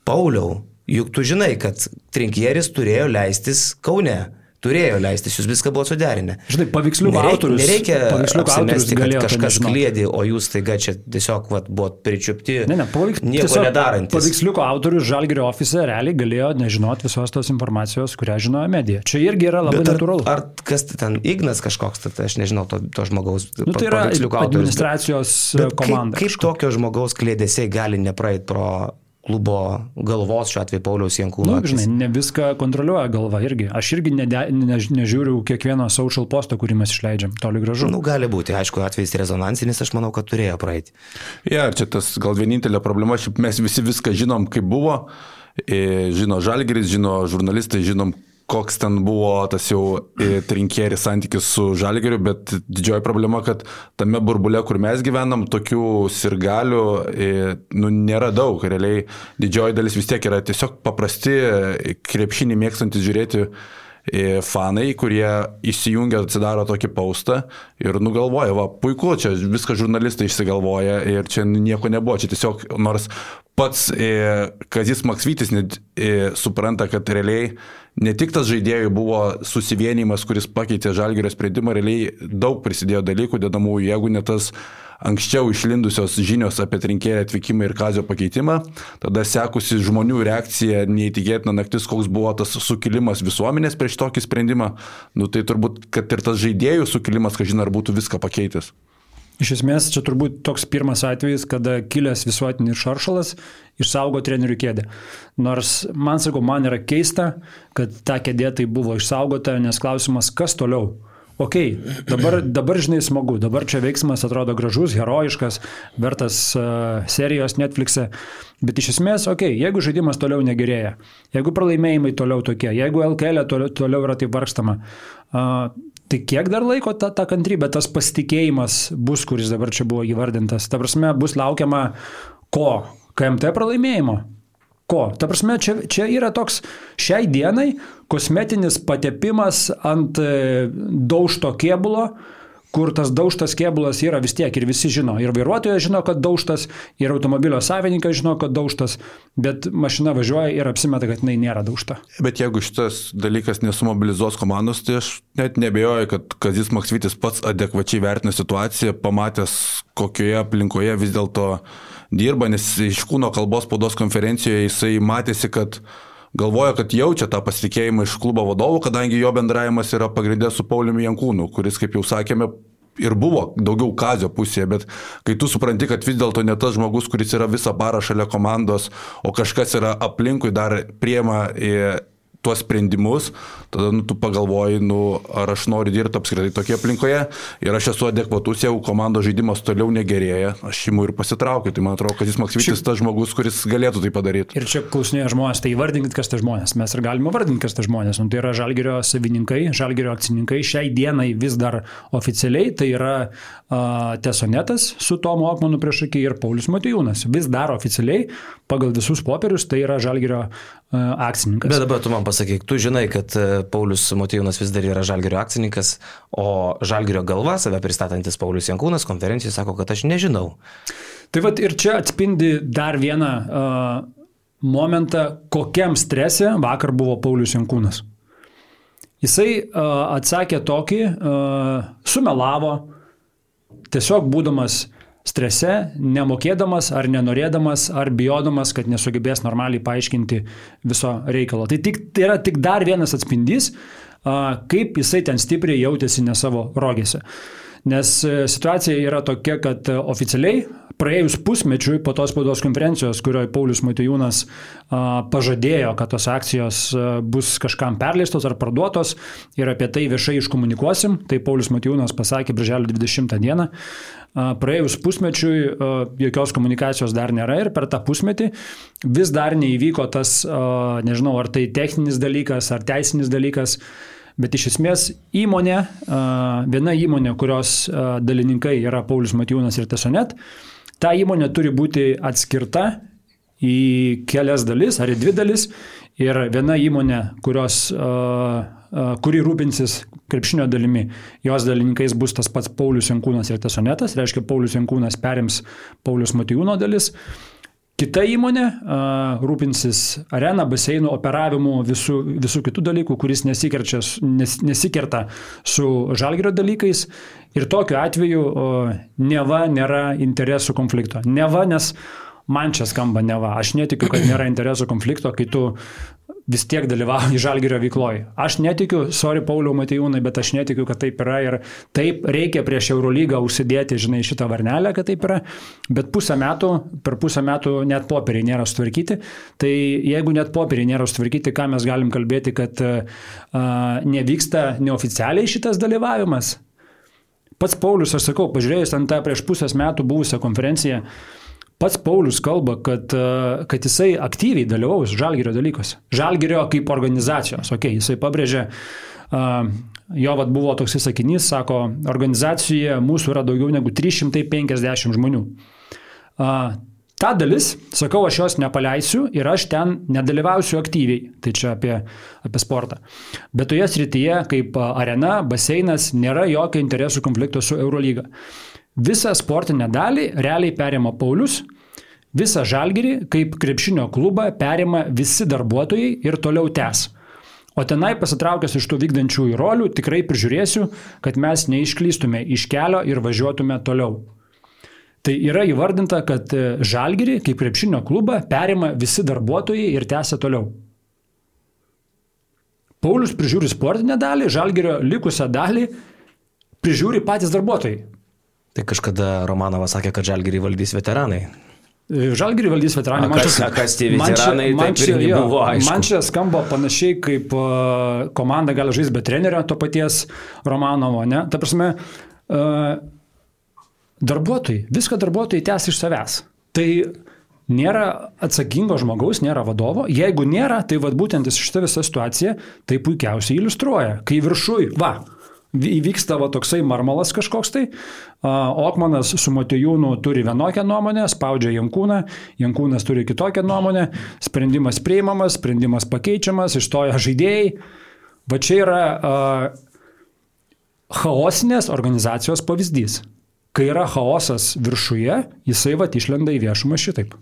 [SPEAKER 1] Pauliau, juk tu žinai, kad trinkieris turėjo leistis Kaune turėjo leistis, jūs viską buvo suderinę.
[SPEAKER 2] Žinai, paveiksliukų nereikia, autorius.
[SPEAKER 1] Nereikia apsimesti, kad kažkas klėdė, o jūs taiga čia tiesiog vat, buvot pričiupti.
[SPEAKER 2] Ne, ne, paveiks, nieko nedarant. Paveiksliukų autorius Žalgirio ofise realiai galėjo nežinoti visos tos informacijos, kurią žinojo medija. Čia irgi yra labai
[SPEAKER 1] ar,
[SPEAKER 2] natūralu.
[SPEAKER 1] Ar kas ten Ignas kažkoks, tai aš nežinau to, to žmogaus.
[SPEAKER 2] Nu, tai yra administracijos
[SPEAKER 1] bet, bet
[SPEAKER 2] komanda.
[SPEAKER 1] Kaip, kaip tokio žmogaus klėdėsiai gali nepraeiti pro klubo galvos, šiuo atveju Pauliaus Jankūno.
[SPEAKER 2] Na, nu, žinai, ne viską kontroliuoja galva irgi. Aš irgi ne, ne, nežiūriu kiekvieno social posto, kurį mes išleidžiam, toli gražu.
[SPEAKER 1] Nu, gali būti, aišku, atvejs rezonansinis, aš manau, kad turėjo praeiti.
[SPEAKER 3] Ja, čia tas gal vienintelė problema, šiaip mes visi viską žinom, kaip buvo. E, žino Žalgeris, žino žurnalistai, žinom, koks ten buvo tas jau e, trinkėris santykis su žalgeriu, bet didžioji problema, kad tame burbule, kur mes gyvenam, tokių sirgalių e, nu, nėra daug. Realiai didžioji dalis vis tiek yra tiesiog paprasti, e, krepšinį mėgstantis žiūrėti fanai, kurie įsijungia, atsidaro tokį paustą ir nugalvoja, va, puiku, čia viską žurnalistai išsigalvoja ir čia nieko nebuvo, čia tiesiog nors pats Kazis Maksvytis net supranta, kad realiai ne tik tas žaidėjų buvo susivienimas, kuris pakeitė žalgerio sprendimą, realiai daug prisidėjo dalykų dedamųjų, jeigu ne tas anksčiau išlindusios žinios apie trinkėją atvykimą ir kazio pakeitimą, tada sekusi žmonių reakcija, neįtikėtina naktis, koks buvo tas sukilimas visuomenės prieš tokį sprendimą, nu tai turbūt, kad ir tas žaidėjų sukilimas, kažin ar būtų viską pakeitęs.
[SPEAKER 2] Iš esmės, čia turbūt toks pirmas atvejis, kada kilęs visuotinis šaršalas išsaugo trenerių kėdę. Nors man sakau, man yra keista, kad ta kėdė tai buvo išsaugota, nes klausimas, kas toliau. Ok, dabar, dabar žinai smagu, dabar čia veiksmas atrodo gražus, herojiškas, vertas uh, serijos Netflix'e, bet iš esmės, ok, jeigu žaidimas toliau negerėja, jeigu pralaimėjimai toliau tokie, jeigu LKL toliau, toliau yra taip vargstama, uh, Tai kiek dar laiko ta, ta kantrybė, tas pasitikėjimas bus, kuris dabar čia buvo įvardintas? Ta prasme, bus laukiama ko? KMT pralaimėjimo? Ko? Ta prasme, čia, čia yra toks šiai dienai kosmetinis patepimas ant e, daužto kėbulo, kur tas daužtas kėbulas yra vis tiek ir visi žino. Ir vairuotojas žino, kad daužtas, ir automobilio savininkas žino, kad daužtas, bet mašina važiuoja ir apsimeta, kad jinai nėra daužta.
[SPEAKER 3] Bet jeigu šitas dalykas nesumobilizuos komandos, tai aš net nebejoju, kad Kazis Maksvitis pats adekvačiai vertina situaciją, pamatęs, kokioje aplinkoje vis dėlto dirba, nes iš kūno kalbos spaudos konferencijoje jisai matėsi, kad galvoja, kad jaučia tą pasitikėjimą iš klubo vadovų, kadangi jo bendravimas yra pagrindė su Pauliumi Jankūnu, kuris, kaip jau sakėme, ir buvo daugiau kazio pusėje, bet kai tu supranti, kad vis dėlto ne tas žmogus, kuris yra visą parą šalia komandos, o kažkas yra aplinkui dar priema tuos sprendimus, tada nu, tu pagalvoji, nu, ar aš noriu dirbti apskritai tokie aplinkoje ir aš esu adekvatus, jeigu komandos žaidimas toliau negerėja, aš imu ir pasitraukiu. Tai man atrodo, kad jis Maksvytis tas žmogus, kuris galėtų tai padaryti.
[SPEAKER 2] Ir čia klausinėja žmonės, tai įvardinkit, kas tai žmonės. Mes ir galime vardinti, kas tai žmonės. Nu, tai yra žalgerio savininkai, žalgerio akcininkai. Šiai dienai vis dar oficialiai tai yra uh, Tesonetas su Tomu Okmanu prieš akį ir Paulius Matijūnas. Vis dar oficialiai pagal visus popierius tai yra žalgerio uh, akcininkas.
[SPEAKER 1] Bet dabar tu man pasakyk, tu žinai, kad Paulius Motiejūnas vis dar yra Žalgerio akcininkas, o Žalgerio galva, save pristatantis Paulius Jankūnas, konferencijoje sako, kad aš nežinau.
[SPEAKER 2] Tai vad ir čia atspindi dar vieną uh, momentą, kokiam strese vakar buvo Paulius Jankūnas. Jisai uh, atsakė tokį, uh, sumelavo, tiesiog būdamas strese, nemokėdamas ar nenorėdamas ar bijodamas, kad nesugebės normaliai paaiškinti viso reikalo. Tai, tik, tai yra tik dar vienas atspindys, kaip jisai ten stipriai jautėsi ne savo rogėse. Nes e, situacija yra tokia, kad oficialiai praėjus pusmečiui po tos spaudos konferencijos, kurioje Paulius Matijūnas pažadėjo, kad tos akcijos bus kažkam perleistos ar parduotos ir apie tai viešai iškomunikuosim, tai Paulius Matijūnas pasakė birželio 20 dieną. Praėjus pusmečiui jokios komunikacijos dar nėra ir per tą pusmetį vis dar neįvyko tas, nežinau, ar tai techninis dalykas, ar teisinis dalykas, Bet iš esmės įmonė, viena įmonė, kurios dalininkai yra Paulius Matijūnas ir Tesonet, ta įmonė turi būti atskirta į kelias dalis ar į dvi dalis. Ir viena įmonė, kurios, kuri rūpinsis krepšinio dalimi, jos dalininkais bus tas pats Paulius Jankūnas ir Tesonetas, reiškia Paulius Jankūnas perims Paulius Matijūno dalis. Kita įmonė uh, rūpinsis areną, baseinų, operavimu, visų, visų kitų dalykų, kuris nes, nesikerta su žalgerio dalykais. Ir tokiu atveju uh, neva nėra interesų konflikto. Neva, nes man čia skamba neva. Aš netikiu, kad nėra interesų konflikto, kai tu vis tiek dalyvauja žalgerio veikloje. Aš netikiu, sorry Pauliau Matijūnai, bet aš netikiu, kad taip yra ir taip reikia prieš Eurolygą užsidėti, žinai, šitą varnelę, kad taip yra, bet pusę metų, per pusę metų net popieriai nėra sutvarkyti, tai jeigu net popieriai nėra sutvarkyti, ką mes galim kalbėti, kad uh, nevyksta neoficialiai šitas dalyvavimas. Pats Paulius, aš sakau, pažiūrėjus ant tą prieš pusės metų buvusią konferenciją, uh, Pats Paulius kalba, kad, e, kad jisai aktyviai dalyvaus žalgerio dalykuose. Žalgerio kaip organizacijos. Okay, jisai pabrėžė, uh, jo vad buvo toks sakinys, sako, organizacijoje mūsų yra daugiau negu 350 žmonių. Uh, Ta dalis, sakau, aš jos nepaleisiu ir aš ten nedalyvausiu aktyviai. Tai čia apie, apie sportą. Bet toje srityje, kaip arena, baseinas, nėra jokio interesų konflikto su Eurolyga. Visą sportinę dalį realiai perima Paulius, visą žalgerį kaip krepšinio klubą perima visi darbuotojai ir toliau tęs. O tenai pasitraukęs iš tų vykdančiųjų rolių tikrai prižiūrėsiu, kad mes neišklystume iš kelio ir važiuotume toliau. Tai yra įvardinta, kad žalgerį kaip krepšinio klubą perima visi darbuotojai ir tęsia toliau. Paulius prižiūri sportinę dalį, žalgerio likusią dalį prižiūri patys darbuotojai.
[SPEAKER 1] Tai kažkada Romanovas sakė, kad žalgerį valdys veteranai.
[SPEAKER 2] Žalgirį valdys veteranai.
[SPEAKER 1] Man čia, kas tie veteranai, man čia, jo, buvo aišku.
[SPEAKER 2] Man čia skamba panašiai, kaip uh, komanda gali žaisti be trenerio to paties Romanovo, ne? Ta prasme, uh, darbuotojai, viską darbuotojai tęs iš savęs. Tai nėra atsakingo žmogaus, nėra vadovo. Jeigu nėra, tai vad būtent šitą visą situaciją tai puikiausiai iliustruoja. Kai viršui, va, įvyksta va toksai marmalas kažkoks tai. Okmanas su Motijūnu turi vienokią nuomonę, spaudžia Jankūną, Jankūnas turi kitokią nuomonę, sprendimas priimamas, sprendimas pakeičiamas, išstoja žaidėjai. Va čia yra uh, chaosinės organizacijos pavyzdys. Kai yra chaosas viršuje, jisai va išlenda į viešumą šitaip.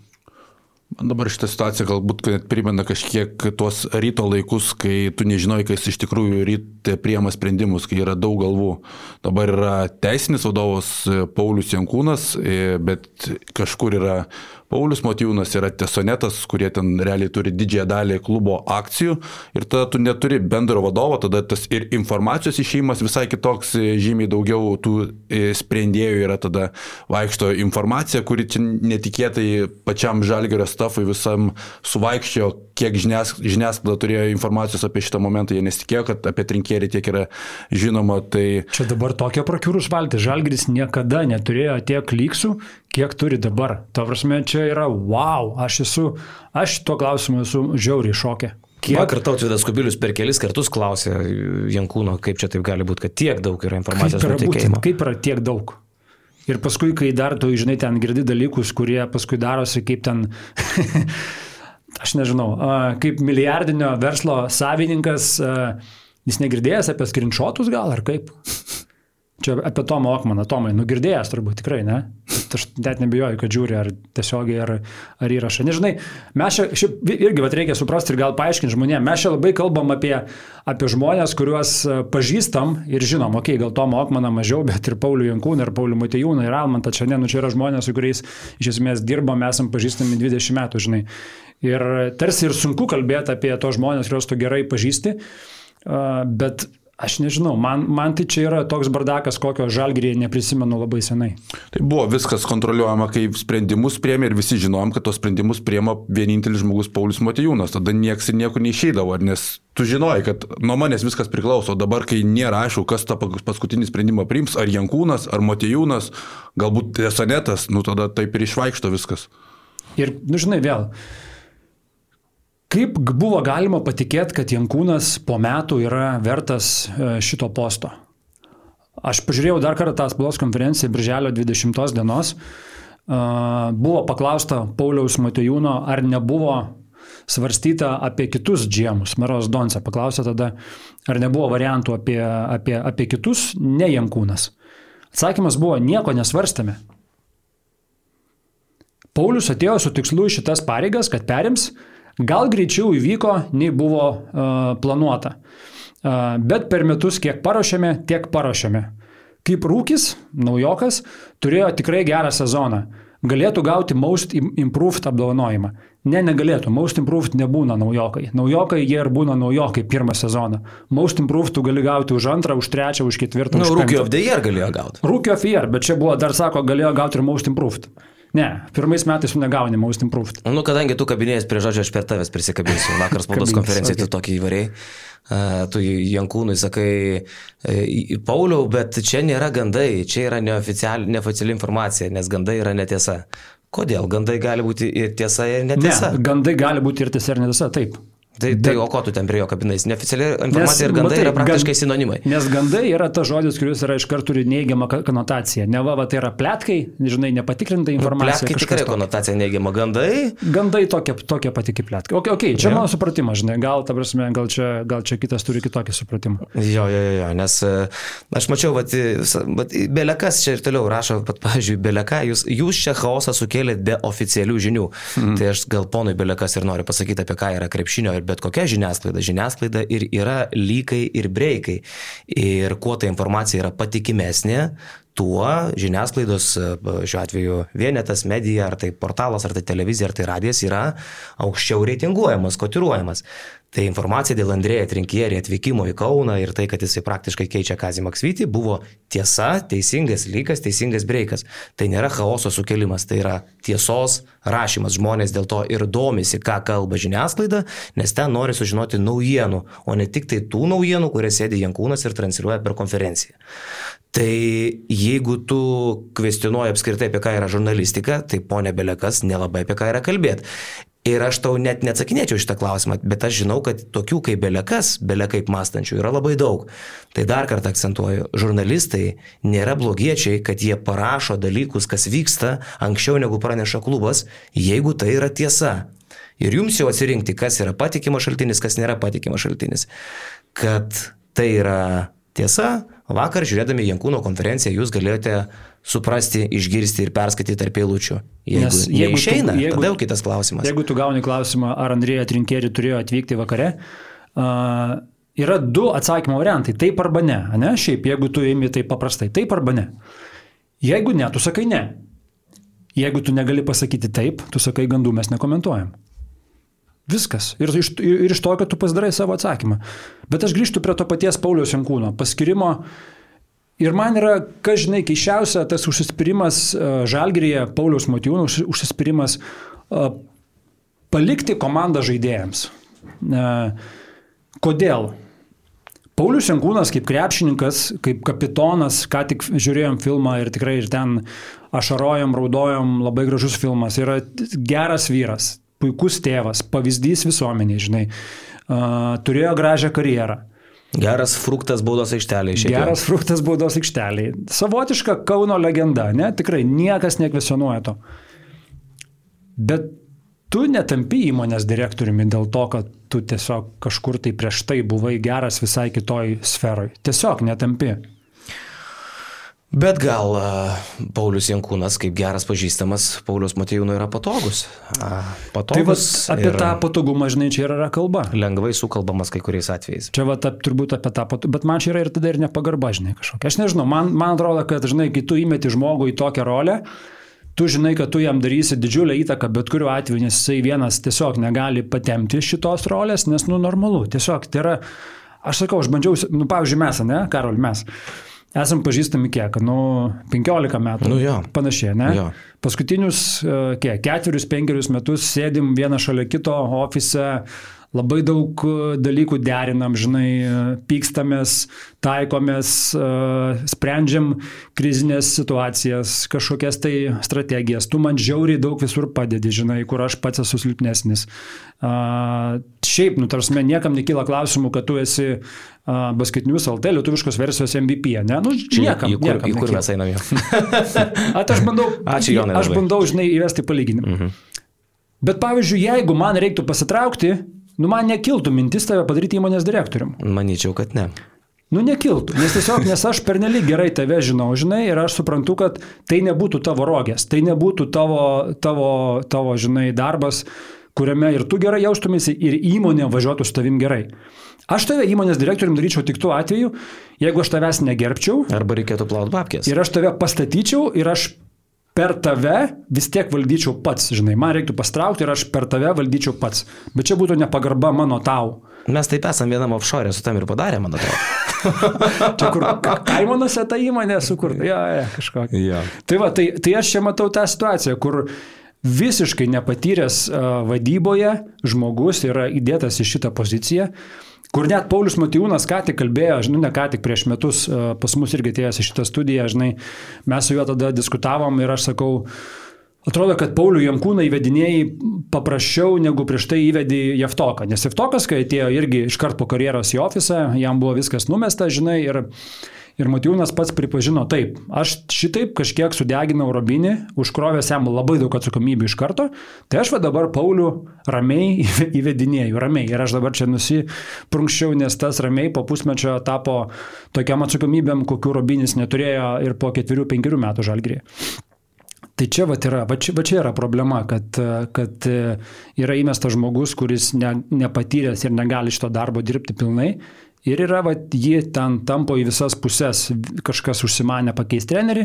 [SPEAKER 3] Man dabar šitą situaciją galbūt primena kažkiek tuos ryto laikus, kai tu nežinoj, kas iš tikrųjų ryte priema sprendimus, kai yra daug galvų. Dabar yra teisinis vadovas Paulius Jankūnas, e, bet kažkur yra Paulius Motyvūnas yra tesonetas, kurie ten realiai turi didžiąją dalį klubo akcijų ir tada tu neturi bendro vadovo, tada tas ir informacijos išėjimas visai kitoks, e, žymiai daugiau tų e, sprendėjų yra tada vaikšto informacija, kuri čia netikėtai pačiam žalgerio stafui visam suvaikščiojo, kiek žinias, žiniasklaida turėjo informacijos apie šitą momentą, jie nesitikėjo, kad apie trinkėrį tiek yra žinoma. Tai...
[SPEAKER 2] Čia dabar tokia prakiurus valtis, žalgeris niekada neturėjo tiek lygsų, kiek turi dabar. Ta prasme, čia yra wow, aš esu, aš tuo klausimu esu žiauriai šokė.
[SPEAKER 1] Kiek? Vakar tautvydas Kubilius per kelis kartus klausė Jankūno, kaip čia taip gali būti, kad tiek daug yra informacijos
[SPEAKER 2] kaip yra, būtent, kaip yra tiek daug. Ir paskui, kai dar tu, žinai, ten girdi dalykus, kurie paskui darosi kaip ten, aš nežinau, kaip milijardinio verslo savininkas, jis negirdėjęs apie skrinšotus gal ar kaip? Čia apie Tomą Okmaną, Tomai, nugirdėjęs turbūt tikrai, ne? Aš net nebijoju, kad žiūri ar tiesiogiai, ar, ar įrašą. Nežinai, mes čia šiaip irgi vat, reikia suprasti ir gal paaiškinti žmonėms. Mes čia labai kalbam apie, apie žmonės, kuriuos e, pažįstam ir žinom, okei, okay, gal Tomą Okmaną mažiau, bet ir Paulių Jankūną, ir Paulių Matejūną, ir Almantą. Čia, ne, nu, čia yra žmonės, su kuriais iš esmės dirbam, esam pažįstami 20 metų, žinai. Ir tarsi ir sunku kalbėti apie tos žmonės, kuriuos tu gerai pažįsti, bet Aš nežinau, man, man tai čia yra toks bardakas, kokio žalgrį neprisimenu labai senai.
[SPEAKER 3] Tai buvo viskas kontroliuojama, kai sprendimus priemė ir visi žinojom, kad tos sprendimus priema vienintelis žmogus Paulius Matijūnas. Tada nieks ir niekur neišeidavo, nes tu žinojai, kad nuo manęs viskas priklauso. Dabar, kai nėra aišku, kas tą paskutinį sprendimą priims, ar Jankūnas, ar Matijūnas, galbūt Tesanetas, nu tada taip ir išvaikšto viskas.
[SPEAKER 2] Ir, nu žinai, vėl. Kaip buvo galima patikėti, kad Jankūnas po metų yra vertas e, šito posto? Aš pažiūrėjau dar kartą tą spaudos konferenciją Birželio 20 dienos. Buvo paklausta Pauliaus Matejūno, ar nebuvo svarstyta apie kitus džiemus. Meros Donce paklausė tada, ar nebuvo variantų apie, apie, apie kitus, ne Jankūnas. Atsakymas buvo, nieko nesvarstame. Paulius atėjo su tikslu šitas pareigas, kad perims Gal greičiau įvyko, nei buvo uh, planuota. Uh, bet per metus kiek paruošėme, tiek paruošėme. Kaip rūkis, naujokas, turėjo tikrai gerą sezoną. Galėtų gauti Most Improved apdovanojimą. Ne, negalėtų. Most Improved nebūna naujokai. Naujokai jie ir būna naujokai pirmą sezoną. Most Improved tu gali gauti už antrą, už trečią, už ketvirtą.
[SPEAKER 1] Nu, Rookie of the Year galėjo gauti.
[SPEAKER 2] Rookie of the Year, bet čia buvo, dar sako, galėjo gauti ir Most Improved. Ne, pirmais metais tu negauni Most Improved.
[SPEAKER 1] Nu, kadangi tu kabinėjai prie žodžio, aš per tavęs prisikabinsiu. Vakar spaudos konferencijai okay. tu tokį įvariai. Uh, tu Jankūnui sakai, uh, Pauliau, bet čia nėra gandai, čia yra neoficiali, neoficiali informacija, nes gandai yra netiesa. Kodėl? Gandai gali būti ir tiesa, ir netiesa.
[SPEAKER 2] Ne, gandai gali būti ir tiesa, ir netiesa, taip.
[SPEAKER 1] Tai, tai o ko tu ten prie jo kabinais? Neoficiali informacija nes, ir gandai matai, yra praktiškai gan, sinonimai.
[SPEAKER 2] Nes gandai yra tas žodis, kuris yra iš karto turi neigiamą konotaciją. Ne va, va tai yra plėtkai, žinai, nepatikrinta nu, informacija.
[SPEAKER 1] Plėtkai tikrai konotacija neigiama. Gandai?
[SPEAKER 2] Gandai tokia, tokia pati kaip plėtkai. Ok, okay čia jo. mano supratimas, žinai, gal, ta prasme, gal, čia, gal čia kitas turi kitokį supratimą.
[SPEAKER 1] Jo, jo, jo, jo nes e, aš mačiau, vat, vat, Belekas čia ir toliau rašo, pat, pavyzdžiui, Beleka, jūs, jūs čia chaosą sukėlėt be oficialių žinių. Mm. Tai aš gal ponui Belekas ir noriu pasakyti, apie ką yra krepšinio ir bet kokia žiniasklaida žiniasklaida. Ir yra lygai ir breikai. Ir kuo ta informacija yra patikimesnė, tuo žiniasklaidos, šiuo atveju vienetas, medija, ar tai portalas, ar tai televizija, ar tai radijas yra aukščiau reitinguojamas, kotiruojamas. Tai informacija dėl Andrėja Trinkierį atvykimo į Kauną ir tai, kad jisai praktiškai keičia Kazį Maksvitį, buvo tiesa, teisingas lygas, teisingas breikas. Tai nėra chaoso sukelimas, tai yra tiesos rašymas. Žmonės dėl to ir domisi, ką kalba žiniasklaida, nes ten nori sužinoti naujienų, o ne tik tai tų naujienų, kurias sėdi Jankūnas ir transliuoja per konferenciją. Tai jeigu tu kvestionuoji apskritai apie ką yra žurnalistika, tai ponė Belekas nelabai apie ką yra kalbėti. Ir aš tau net neatsakinėčiau šitą klausimą, bet aš žinau, kad tokių kaip belekas, belekaip mąstančių yra labai daug. Tai dar kartą akcentuoju, žurnalistai nėra blogiečiai, kad jie parašo dalykus, kas vyksta anksčiau negu praneša klubas, jeigu tai yra tiesa. Ir jums jau atsirinkti, kas yra patikimas šaltinis, kas nėra patikimas šaltinis. Kad tai yra tiesa, vakar žiūrėdami Jankūno konferenciją jūs galėjote suprasti, išgirsti ir perskaityti tarp eilučių. Jeigu, Nes jeigu išeina, tu, jeigu, tada jau kitas klausimas.
[SPEAKER 2] Jeigu tu gauni klausimą, ar Andrėja Trinkėri turėjo atvykti vakare, uh, yra du atsakymo variantai - taip arba ne. ne? Šiaip, jeigu tu įimi tai paprastai, taip arba ne. Jeigu ne, tu sakai ne. Jeigu tu negali pasakyti taip, tu sakai gandų mes nekomentuojam. Viskas. Ir iš, ir iš to, kad tu pasidarai savo atsakymą. Bet aš grįžtu prie to paties Pauliaus Jankūno paskirimo Ir man yra, kas žinai, keiščiausia, tas užsispyrimas e, Žalgirėje, Pauliaus Matijūnų užsispyrimas e, palikti komandą žaidėjams. E, kodėl? Paulius Jankūnas kaip krepšininkas, kaip kapitonas, ką tik žiūrėjom filmą ir tikrai ir ten ašarojom, raudojom, labai gražus filmas, yra geras vyras, puikus tėvas, pavyzdys visuomeniai, žinai, turėjo gražią karjerą.
[SPEAKER 1] Geras fruktas baudos aikšteliai.
[SPEAKER 2] Geras jau. fruktas baudos aikšteliai. Savotiška Kauno legenda, ne? Tikrai niekas nekvesionuoja to. Bet tu netampi įmonės direktoriumi dėl to, kad tu tiesiog kažkur tai prieš tai buvai geras visai kitoj sferoj. Tiesiog netampi.
[SPEAKER 1] Bet gal Paulius Jankūnas, kaip geras pažįstamas, Paulius Matejūnų yra patogus.
[SPEAKER 2] Patogus. Tai apie tą patogumą, žinai, čia yra kalba.
[SPEAKER 1] Lengvai sukalbamas kai kuriais atvejais.
[SPEAKER 2] Čia va, ta, turbūt apie tą patogumą, bet man čia yra ir tada ir nepagarba, žinai, kažkokia. Aš nežinau, man, man atrodo, kad, žinai, kai tu įmeti žmogų į tokią rolę, tu žinai, kad tu jam darysi didžiulę įtaką, bet kuriuo atveju, nes jisai vienas tiesiog negali patemti šitos rolės, nes, nu, normalu, tiesiog tai yra Aš sakau, aš bandžiau, nu, pavyzdžiui, mes, ne, Karol, mes. Esam pažįstami kiek, nu, 15 metų.
[SPEAKER 1] Nu, jo.
[SPEAKER 2] Panašiai, ne?
[SPEAKER 1] Jo.
[SPEAKER 2] Paskutinius, e, kiek, ketverius, penkerius metus sėdim vieną šalia kito ofise, labai daug e, dalykų derinam, žinai, e, pykstamės, taikomės, sprendžiam krizinės situacijas, kažkokias tai strategijas. Tu man žiauriai daug visur padedi, žinai, kur aš pats esu silpnesnis. Šiaip, nu, tarsi, niekam nekyla klausimų, kad tu esi basketinius LT lietuviškos versijos MVP, ne? Nu, niekam,
[SPEAKER 1] į kur,
[SPEAKER 2] niekam
[SPEAKER 1] į kur mes einame.
[SPEAKER 2] At aš bandau,
[SPEAKER 1] Ačiū, Jonai,
[SPEAKER 2] aš bandau, žinai, įvesti palyginimą. Mhm. Bet pavyzdžiui, jeigu man reiktų pasitraukti, nu man nekiltų mintis tave padaryti įmonės direktorium.
[SPEAKER 1] Manyčiau, kad ne.
[SPEAKER 2] Nu nekiltų, nes tiesiog, nes aš pernelyg gerai tave žinau, žinai, ir aš suprantu, kad tai nebūtų tavo rogės, tai nebūtų tavo, tavo, tavo žinai, darbas, kuriame ir tu gerai jaustumėsi, ir įmonė važiuotų su tavim gerai. Aš tave įmonės direktorium daryčiau tik tuo atveju, jeigu aš tavęs negerbčiau
[SPEAKER 1] Arba reikėtų plaut babkės.
[SPEAKER 2] ir aš tave pastatyčiau ir aš per tave vis tiek valdyčiau pats, žinai, man reiktų pastraukti ir aš per tave valdyčiau pats. Bet čia būtų nepagarba mano tau.
[SPEAKER 1] Mes taip esam vienam offshore, su tam ir padarė, man atrodo.
[SPEAKER 2] Čia kur ka- kaimonose ta įmonė sukurta, ja, ja, kažkokia.
[SPEAKER 1] Jo.
[SPEAKER 2] Tai va, tai, tai aš čia matau tą situaciją, kur visiškai nepatyręs uh, vadyboje žmogus yra įdėtas į šitą poziciją, kur net Paulius Matijūnas ką tik kalbėjo, žinai, ne ką tik prieš metus uh, pas mus irgi atėjęs į šitą studiją, žinai, mes su juo tada diskutavom ir aš sakau, Atrodo, kad Paulių Jankūną įvedinėjai paprasčiau negu prieš tai įvedė Jeftoką. Nes Jeftokas, kai atėjo irgi iškart po karjeros į ofisą, jam buvo viskas numesta, žinai, ir, ir Matijūnas pats pripažino, taip, aš šitaip kažkiek sudeginau Robinį, užkrovęs jam labai daug atsakomybių iš karto, tai aš va dabar Paulių ramiai įve- įvedinėjau, ramiai. Ir aš dabar čia nusiprunkščiau, nes tas ramiai po pusmečio tapo tokiam atsakomybėm, kokių Robinis neturėjo ir po ketverių, penkerių metų žalgrį. Tai čia, vat yra, va, čia, va čia yra problema, kad, kad yra įmestas žmogus, kuris ne, nepatyręs ir negali šito darbo dirbti pilnai. Ir yra, va, jį ten tampo į visas puses, kažkas užsimanė pakeisti trenerį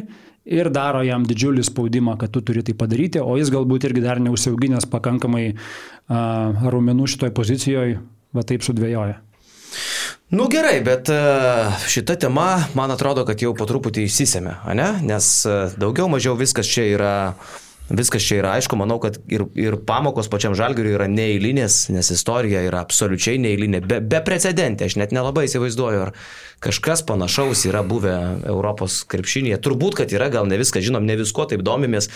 [SPEAKER 2] ir daro jam didžiulį spaudimą, kad tu turi tai padaryti, o jis galbūt irgi dar neužsiauginęs pakankamai uh, raumenų šitoj pozicijoje, va taip sudvėjoja.
[SPEAKER 1] Nu gerai, bet šita tema, man atrodo, kad jau po truputį išsisėmė, ne? Nes daugiau mažiau viskas čia yra, viskas čia yra aišku, manau, kad ir, ir pamokos pačiam žalgiriui yra neįlinės, nes istorija yra absoliučiai neįlinė, be, be precedentė, aš net nelabai įsivaizduoju, ar kažkas panašaus yra buvę Europos krepšinėje. Turbūt, kad yra, gal ne viską žinom, ne visko taip domimės,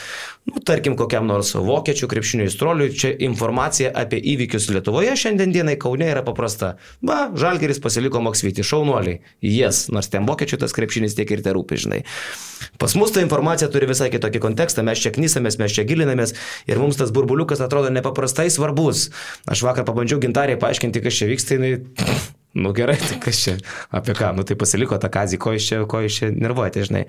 [SPEAKER 1] nu, tarkim, kokiam nors vokiečių krepšinio įstroliui, čia informacija apie įvykius Lietuvoje šiandien dienai Kaune yra paprasta. Va, žalgeris pasiliko Maksvitį, šaunuoliai, jes, yes, nors ten vokiečių tas krepšinis tiek ir te rūpi, žinai. Pas mus ta informacija turi visai kitokį kontekstą, mes čia knysamės, mes čia gilinamės ir mums tas burbuliukas atrodo nepaprastai svarbus. Aš vakar pabandžiau gintariai paaiškinti, kas čia vyksta, jinai... Nu gerai, tai kas čia, apie ką, nu tai pasiliko tą kazį, ko iš čia, ko iš čia nervuojate, žinai.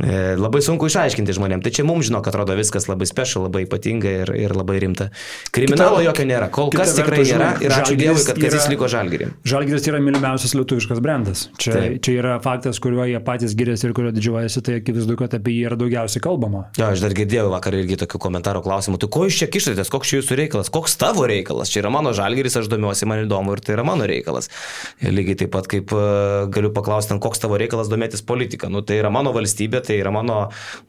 [SPEAKER 1] E, labai sunku išaiškinti žmonėm. Tai čia mums žino, kad atrodo viskas labai special, labai ypatinga ir, ir labai rimta. Kriminalo
[SPEAKER 2] Kita-
[SPEAKER 1] jokio nėra. Kol kas tikrai
[SPEAKER 2] vertus,
[SPEAKER 1] nėra ir ačiū Dievui, kad
[SPEAKER 2] yra-
[SPEAKER 1] Kazis liko žalgirį.
[SPEAKER 2] Žalgiris yra mylimiausias lietuviškas brandas. Čia,
[SPEAKER 1] Taip.
[SPEAKER 2] čia yra faktas, kuriuo jie patys giriasi ir kuriuo didžiuojasi, tai akivaizdu, kad apie jį yra daugiausiai kalbama.
[SPEAKER 1] Jo, aš dar girdėjau vakar irgi tokių komentarų klausimų. Tai ko iš čia kišatės, koks čia jūsų reikalas, koks tavo reikalas? Čia yra mano žalgeris, aš domiuosi, man įdomu ir tai yra mano reikalas. Ir lygiai taip pat kaip e, galiu paklausti, koks tavo reikalas domėtis politika. Nu, tai yra mano valstybė, tai yra mano,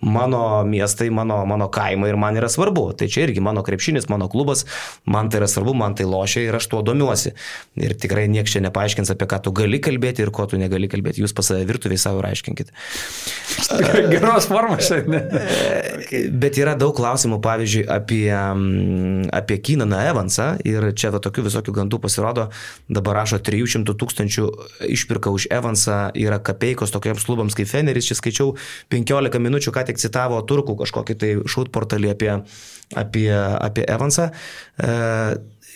[SPEAKER 1] mano miestai, mano, mano kaimai ir man yra svarbu. Tai čia irgi mano krepšinis, mano klubas, man tai yra svarbu, man tai lošia ir aš tuo domiuosi. Ir tikrai niekas čia nepaaiškins, apie ką tu gali kalbėti ir ko tu negali kalbėti. Jūs pas save virtuviai savo ir aiškinkit.
[SPEAKER 2] Geros formos šiandien.
[SPEAKER 1] Bet yra daug klausimų, pavyzdžiui, apie, mm, apie Kinaną Evansą ir čia va, tokių visokių gandų pasirodo, dabar rašo 300 tūkstančių išpirka už Evansą, yra kapeikos tokiems klubams kaip Feneris, čia skaičiau 15 minučių, ką tik citavo turkų kažkokį tai šūt portalį apie, apie, apie Evansą. E,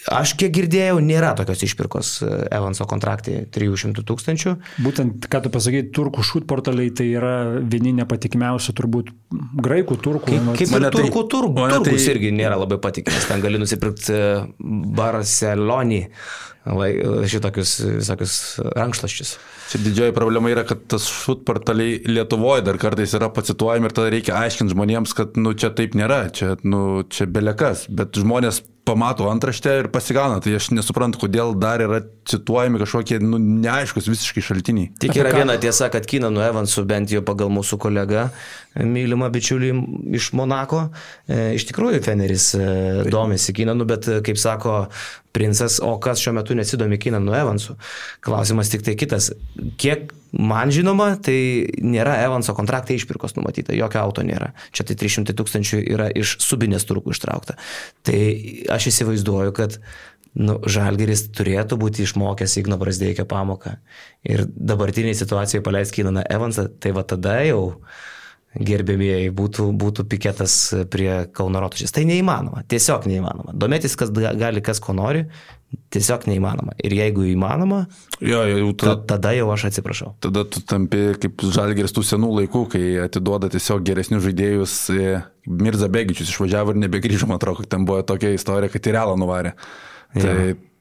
[SPEAKER 1] Aš kiek girdėjau, nėra tokios išpirkos e, Evanso kontraktai 300 tūkstančių.
[SPEAKER 2] Būtent, ką tu pasakai, turkų šūt portaliai tai yra vieni nepatikimiausių turbūt graikų, turkų.
[SPEAKER 1] Kaip,
[SPEAKER 2] nu,
[SPEAKER 1] kaip ir
[SPEAKER 3] Mane tai-
[SPEAKER 1] turkų tur,
[SPEAKER 3] mane
[SPEAKER 1] turgus
[SPEAKER 3] tai-
[SPEAKER 1] irgi nėra labai patikimas. Ten gali nusipirkti e, Barcelonį šitokius visokius rankšlaščius.
[SPEAKER 3] Čia didžioji problema yra, kad tas šutportaliai Lietuvoje dar kartais yra pacituojami ir tada reikia aiškinti žmonėms, kad nu, čia taip nėra, čia, nu, čia belekas, bet žmonės pamato antraštę ir pasigauna. Tai aš nesuprantu, kodėl dar yra cituojami kažkokie nu, neaiškus visiškai šaltiniai.
[SPEAKER 1] Tik yra viena tiesa, kad Kinanu Evansu, bent jau pagal mūsų kolegą, mylimą bičiulį iš Monako, e, iš tikrųjų Feneris e, domisi Kinanu, bet e, kaip sako princas, o kas šiuo metu nesidomi Kinanu Evansu? Klausimas tik tai kitas. Kiek man žinoma, tai nėra Evanso kontraktai išpirkos numatyta, jokio auto nėra. Čia tai 300 tūkstančių yra iš subinės turkų ištraukta. Tai aš įsivaizduoju, kad nu, Žalgeris turėtų būti išmokęs Igno Brasdeikio pamoką. Ir dabartiniai situacijai paleis Kynaną Evansą, tai va tada jau gerbėmieji būtų, būtų piketas prie Kauno Rotušės. Tai neįmanoma, tiesiog neįmanoma. Domėtis, kas gali, kas ko nori, tiesiog neįmanoma. Ir jeigu įmanoma,
[SPEAKER 3] jo, jau
[SPEAKER 1] ta, tada jau aš atsiprašau.
[SPEAKER 3] Tada tu tampi kaip žalgeris tų senų laikų, kai atiduoda tiesiog geresnius žaidėjus. E, Mirza Begičius išvažiavo ir nebegrįžo, man atrodo, kad ten buvo tokia istorija, kad į realą nuvarė. Ja. Tai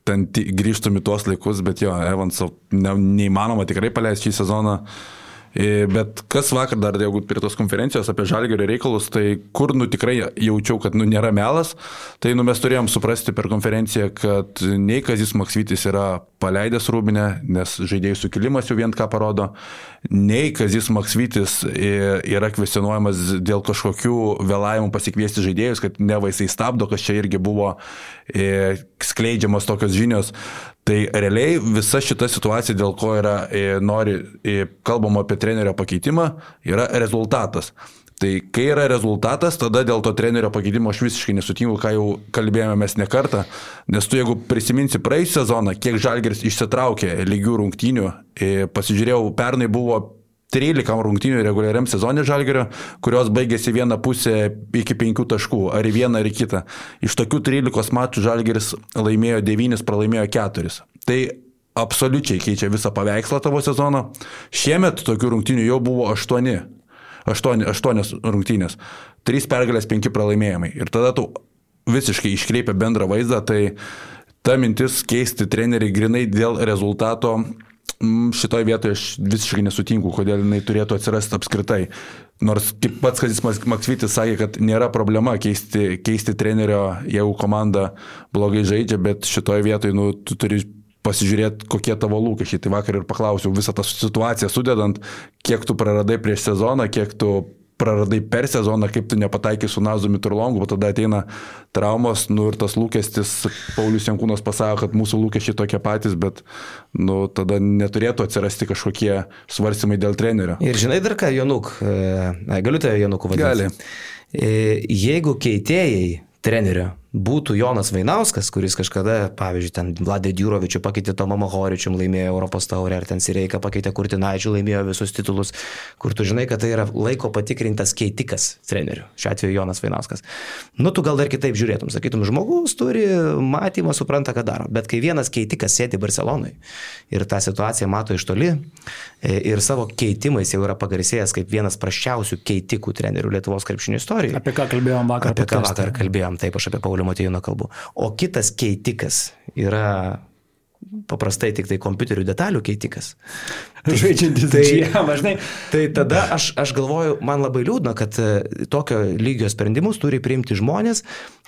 [SPEAKER 3] ten grįžtum į tuos laikus, bet jo, Evanso ne, neįmanoma tikrai paleisti šį sezoną. E, bet kas vakar dar, jeigu prie tos konferencijos apie žalgerio reikalus, tai kur nu tikrai jaučiau, kad nu nėra melas, tai nu mes turėjom suprasti per konferenciją, kad nei Kazis Maksvitis yra paleidęs rūbinę, nes žaidėjų sukilimas jau vien ką parodo, nei Kazis Maksvitis yra kvestionuojamas dėl kažkokių vėlavimų pasikviesti žaidėjus, kad ne vaisai stabdo, kas čia irgi buvo e, skleidžiamas tokios žinios. Tai realiai visa šita situacija, dėl ko yra, e, nori, e, kalbama apie trenerio pakeitimą, yra rezultatas. Tai kai yra rezultatas, tada dėl to trenerio pakeitimo aš visiškai nesutinku, ką jau kalbėjome mes ne kartą, nes tu jeigu prisiminsi praėjusią sezoną, kiek Žalgeris išsitraukė lygių rungtynių, e, pasižiūrėjau, pernai buvo 13 rungtynių reguliariam sezonė Žalgerio, kurios baigėsi vieną pusę iki 5 taškų, ar į vieną, ar į kitą. Iš tokių 13 mačų Žalgeris laimėjo 9, pralaimėjo 4. Tai absoliučiai keičia visą paveikslą tavo sezono. Šiemet tokių rungtynių jau buvo 8. 8, 8 rungtynės. 3 pergalės, 5 pralaimėjimai. Ir tada tu visiškai iškreipia bendrą vaizdą, tai ta mintis keisti trenerių grinai dėl rezultato šitoje vietoje aš visiškai nesutinku, kodėl jinai turėtų atsirasti apskritai. Nors kaip pats Kazis Maksvitis sakė, kad nėra problema keisti, keisti trenerio, jeigu komanda blogai žaidžia, bet šitoje vietoje nu, tu turi pasižiūrėti, kokie tavo lūkesčiai. Tai vakar ir paklausiau visą tą situaciją sudedant, kiek tu praradai prieš sezoną, kiek tu praradai per sezoną, kaip tu nepataikai su Nazumi Turlongu, o tada ateina traumos, nu ir tas lūkestis, Paulius Jankūnas pasako, kad mūsų lūkesčiai tokie patys, bet nu, tada neturėtų atsirasti kažkokie svarstymai dėl trenerio.
[SPEAKER 1] Ir žinai dar ką, Jonuk, e, galiu tave Jonuku vadinti?
[SPEAKER 3] Gali.
[SPEAKER 1] E, jeigu keitėjai trenerio būtų Jonas Vainauskas, kuris kažkada, pavyzdžiui, ten Vladė Djurovičių pakeitė Tomą Mahoričium, laimėjo Europos taurę, ar ten Sireika pakeitė Kurtinaičių, laimėjo visus titulus, kur tu žinai, kad tai yra laiko patikrintas keitikas trenerių, šiuo atveju Jonas Vainauskas. Nu, tu gal dar kitaip žiūrėtum, sakytum, žmogus turi matymą, supranta, ką daro, bet kai vienas keitikas sėdi Barcelonai ir tą situaciją mato iš toli e, ir savo keitimais jau yra pagarsėjęs kaip vienas praščiausių keitikų trenerių Lietuvos krepšinio istorijoje.
[SPEAKER 2] Apie ką kalbėjom vakar?
[SPEAKER 1] Apie ką vakar kalbėjom, taip aš apie Paulių Motiejūno kalbu. O kitas keitikas yra paprastai tik tai kompiuterių detalių keitikas.
[SPEAKER 2] Žaidžiantis
[SPEAKER 1] tai,
[SPEAKER 2] GM, žinai.
[SPEAKER 1] Tai tada aš, aš galvoju, man labai liūdna, kad e, tokio lygio sprendimus turi priimti žmonės,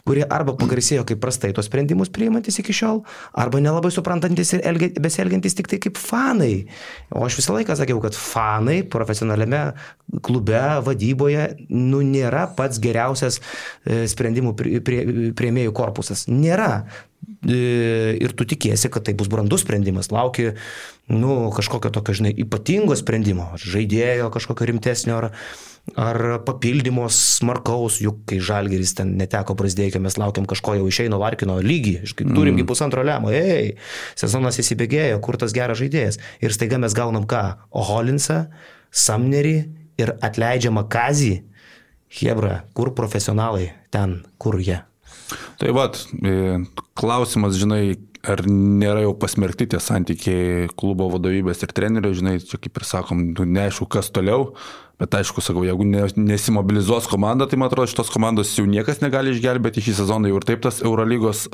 [SPEAKER 1] kurie arba pagarsėjo kaip prastai tos sprendimus priimantis iki šiol, arba nelabai suprantantis ir elgi, besielgiantis tik tai kaip fanai. O aš visą laiką sakiau, kad fanai profesionaliame klube, vadyboje, nu, nėra pats geriausias e, sprendimų prieimėjų korpusas. Nėra. E, ir tu tikėsi, kad tai bus brandus sprendimas, lauki, nu, kažkokio tokio, žinai, ypatingo sprendimo, žaidėjo kažkokio rimtesnio, ar, ar papildymos smarkaus, juk kai Žalgeris ten neteko prasidėjo, mes laukiam kažko jau išeino Larkino lygį, turimgi mm. pusantro lemą, ei, sezonas įsibėgėjo, kur tas geras žaidėjas. Ir staiga mes gaunam ką? Oholinsą, Samnerį ir atleidžiamą Kazį. Hebra, kur profesionalai ten, kur jie?
[SPEAKER 3] Tai vad, e, klausimas, žinai, ar nėra jau pasmerkti tie santykiai klubo vadovybės ir trenerio, žinai, čia kaip ir sakom, nu, neaišku, kas toliau, bet aišku, sakau, jeigu nesimobilizuos komanda, tai man atrodo, šitos komandos jau niekas negali išgelbėti šį sezoną, jau ir taip tas Eurolygos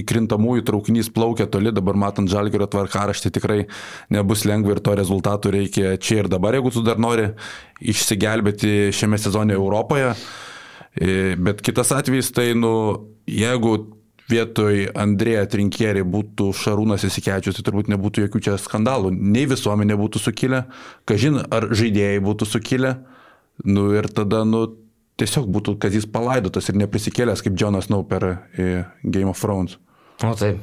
[SPEAKER 3] įkrintamųjų traukinys plaukia toli, dabar matant žalgerio tvarkaraštį tikrai nebus lengva ir to rezultatų reikia čia ir dabar, jeigu tu dar nori išsigelbėti šiame sezone Europoje. E, bet kitas atvejis, tai, nu, jeigu vietoj Andrėja Trinkierį būtų Šarūnas įsikečius, tai turbūt nebūtų jokių čia skandalų. Nei visuomenė būtų sukilę, kažin ar žaidėjai būtų sukilę. Nu ir tada, nu, tiesiog būtų kazys palaidotas ir neprisikėlęs kaip Jonas Nau per Game of Thrones.
[SPEAKER 1] O taip.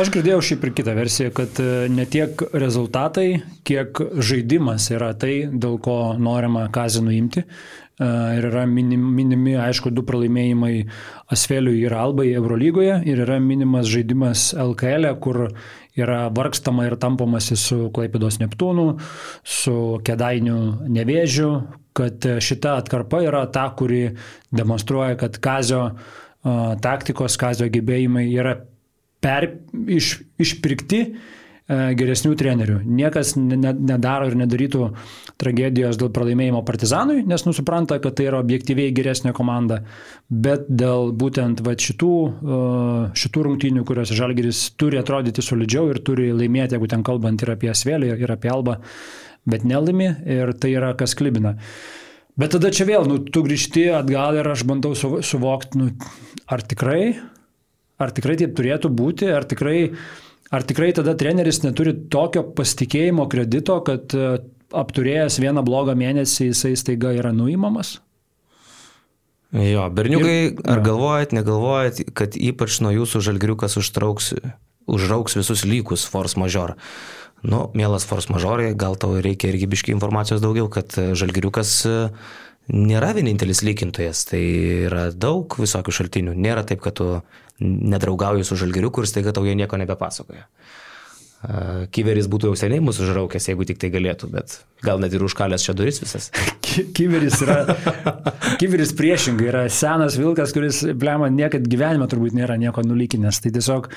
[SPEAKER 2] Aš girdėjau šiaip ir kitą versiją, kad e, ne tiek rezultatai, kiek žaidimas yra tai, dėl ko norima kazį nuimti. Ir yra minimi, minimi, aišku, du pralaimėjimai Asfeliui ir Albai Eurolygoje. Ir yra minimas žaidimas LKL, e, kur yra vargstama ir tampamasi su Klaipidos Neptūnu, su Kedainiu Nevėžiu, kad šita atkarpa yra ta, kuri demonstruoja, kad Kazio taktikos, Kazio gebėjimai yra per, iš, išpirkti geresnių trenerių. Niekas nedaro ir nedarytų tragedijos dėl pralaimėjimo Partizanui, nes nusupranta, kad tai yra objektyviai geresnė komanda, bet dėl būtent va, šitų, e, šitų rungtynių, kuriuose Žalgeris turi atrodyti solidžiau ir turi laimėti, jeigu ten kalbant ir apie Svelį, ir apie Albą, bet nelaimi ir tai yra kas klibina. Bet tada čia vėl, nu, tu grįžti atgal ir aš bandau suvokti, nu, ar tikrai, ar tikrai taip turėtų būti, ar tikrai Ar tikrai tada treneris neturi tokio pasitikėjimo kredito, kad e, apturėjęs vieną blogą mėnesį jisai staiga yra nuimamas?
[SPEAKER 1] Jo, berniukai, ir, ar galvojat, negalvojat, kad ypač nuo jūsų žalgriukas užtrauks, užrauks visus lygus force major? Nu, mielas force majorai, gal tau reikia irgi biški informacijos daugiau, kad e, žalgriukas e, nėra vienintelis lygintojas, tai yra daug visokių šaltinių. Nėra taip, kad tu nedraugauji su žalgeriu, kur staiga tau jie nieko nebepasakoja. Kyveris būtų jau seniai mūsų užraukęs, jeigu tik tai galėtų, bet gal net ir užkalęs čia duris visas.
[SPEAKER 2] Kyveris yra, kyveris priešingai yra senas vilkas, kuris, blema, niekad gyvenime turbūt nėra nieko nulykinęs. Tai tiesiog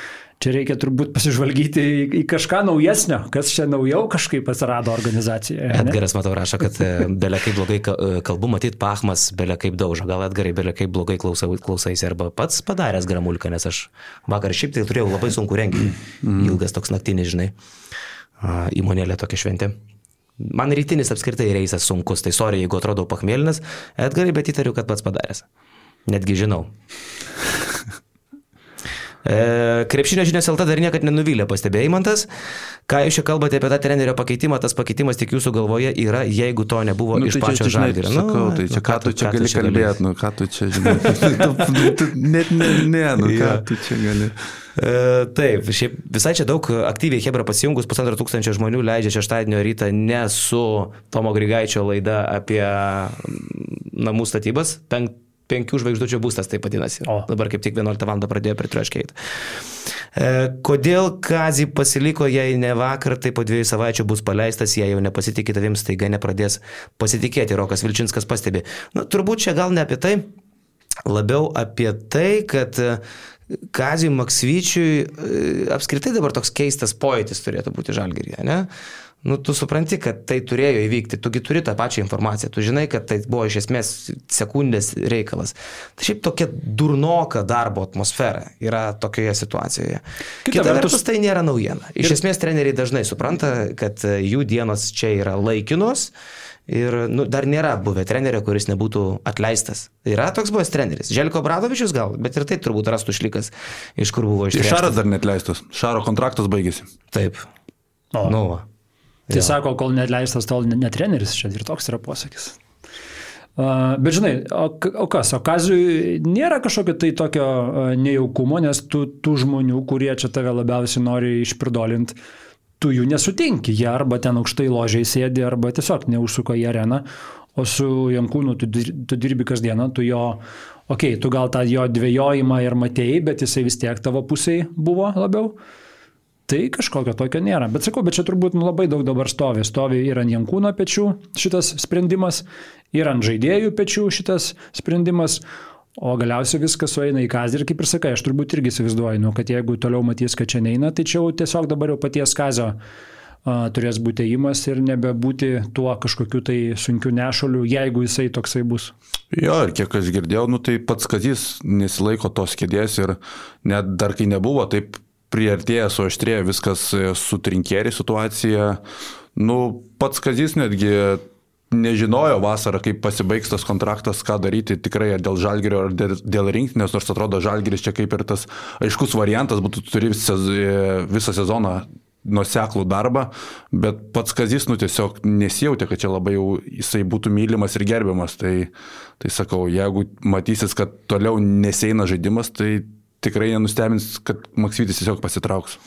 [SPEAKER 2] Čia reikia turbūt pasižvalgyti į, į kažką naujesnio, kas čia naujau kažkaip atsirado organizacijoje.
[SPEAKER 1] Edgaras, matau, rašo, kad e, belia kaip blogai e, kalbu, matyt, Pachmas belia kaip daužo. Gal Edgarai belia kaip blogai klausau, klausaisi arba pats padaręs gramulką, nes aš vakar šiaip tai turėjau labai sunku renginį. Mm. Ilgas toks naktinis, žinai. Įmonėlė tokia šventė. Man rytinis apskritai reisas sunkus, tai sorry, jeigu atrodau pachmėlinas, Edgarai, bet įtariu, kad pats padaręs. Netgi žinau. E, krepšinio žinias LT dar niekad nenuvylė pastebėjimantas. Ką jūs čia kalbate apie tą trenerio pakeitimą, tas pakeitimas tik jūsų galvoje yra, jeigu to nebuvo nu, iš tai pačio žalgerio.
[SPEAKER 3] Nu, sakau, tai čia nu, ką tu čia gali kalbėti, nu ką tu čia žinai. Net ne, ne, nu ką tu čia gali.
[SPEAKER 1] E, taip, šiaip visai čia daug aktyviai Hebra pasijungus, pusantro tūkstančio žmonių leidžia šeštadienio rytą ne su Tomo Grigaičio laida apie namų statybas, penkt, penkių žvaigždučių būstas, tai vadinasi. O. Dabar kaip tik 11 val. pradėjo pritraškeit. E, kodėl Kazi pasiliko, jei ne vakar, tai po dviejų savaičių bus paleistas, jei jau nepasitikė tavim, staiga nepradės pasitikėti, Rokas Vilčinskas pastebi. Na, turbūt čia gal ne apie tai, labiau apie tai, kad Kazijui Maksvyčiui e, apskritai dabar toks keistas pojūtis turėtų būti žalgeryje, ne? Nu, tu supranti, kad tai turėjo įvykti, tugi turi tą pačią informaciją, tu žinai, kad tai buvo iš esmės sekundės reikalas. Tai šiaip tokia durnoka darbo atmosfera yra tokioje situacijoje. Kita, Kita vertus, vertus, tai nėra naujiena. Iš ir... esmės treneriai dažnai supranta, kad jų dienos čia yra laikinos. Ir nu, dar nėra buvę trenerio, kuris nebūtų atleistas. Yra toks buvęs treneris. Želko Bradovičius gal, bet ir tai turbūt rastų šlikas, iš kur buvo išleistas.
[SPEAKER 3] Šaras dar netleistas. Šaro kontraktas baigėsi.
[SPEAKER 1] Taip. O. Nu, va.
[SPEAKER 2] Tai jo. sako, kol netleistas, tol netreneris, čia ir toks yra posakis. Uh, bet žinai, o, o kas, o Kazui nėra kažkokio tai tokio uh, nejaukumo, nes tu tų žmonių, kurie čia tave labiausiai nori išpirdolinti, tu jų nesutinki, jie arba ten aukštai ložiai sėdi, arba tiesiog neužsuko į areną, o su Jankūnu tu, tu dirbi kasdieną, tu jo, okei, okay, tu gal tą jo dvėjojimą ir matėjai, bet jisai vis tiek tavo pusėje buvo labiau. Uh, Tai kažkokio tokio nėra. Bet sakau, bet čia turbūt nu, labai daug dabar stovi. Stovi ir ant Jankūno pečių šitas sprendimas, ir ant žaidėjų pečių šitas sprendimas. O galiausiai viskas sueina į kazį ir kaip ir sakai, aš turbūt irgi įsivaizduoju, nu, kad jeigu toliau matys, kad čia neina, tai čia jau tiesiog dabar jau paties kazio a, turės būti įimas ir nebebūti tuo kažkokiu tai sunkiu nešuliu, jeigu jisai toksai bus.
[SPEAKER 3] Jo, ir kiek aš girdėjau, nu, tai pats kazys nesilaiko tos kėdės ir net dar kai nebuvo taip priartėja, suaštrėja viskas e, su trinkėri situacija. Nu, pats Kazis netgi nežinojo vasarą, kaip pasibaigs tas kontraktas, ką daryti tikrai ar dėl žalgerio, ar dėl, dėl rinktinės, nors atrodo žalgeris čia kaip ir tas aiškus variantas, būtų turi visą sezoną nuseklų darbą, bet pats Kazis, nu tiesiog nesijautė, kad čia labai jau jisai būtų mylimas ir gerbiamas. Tai, tai sakau, jeigu matysis, kad toliau neseina žaidimas, tai tikrai nenustebins, kad Maksytis tiesiog pasitrauks.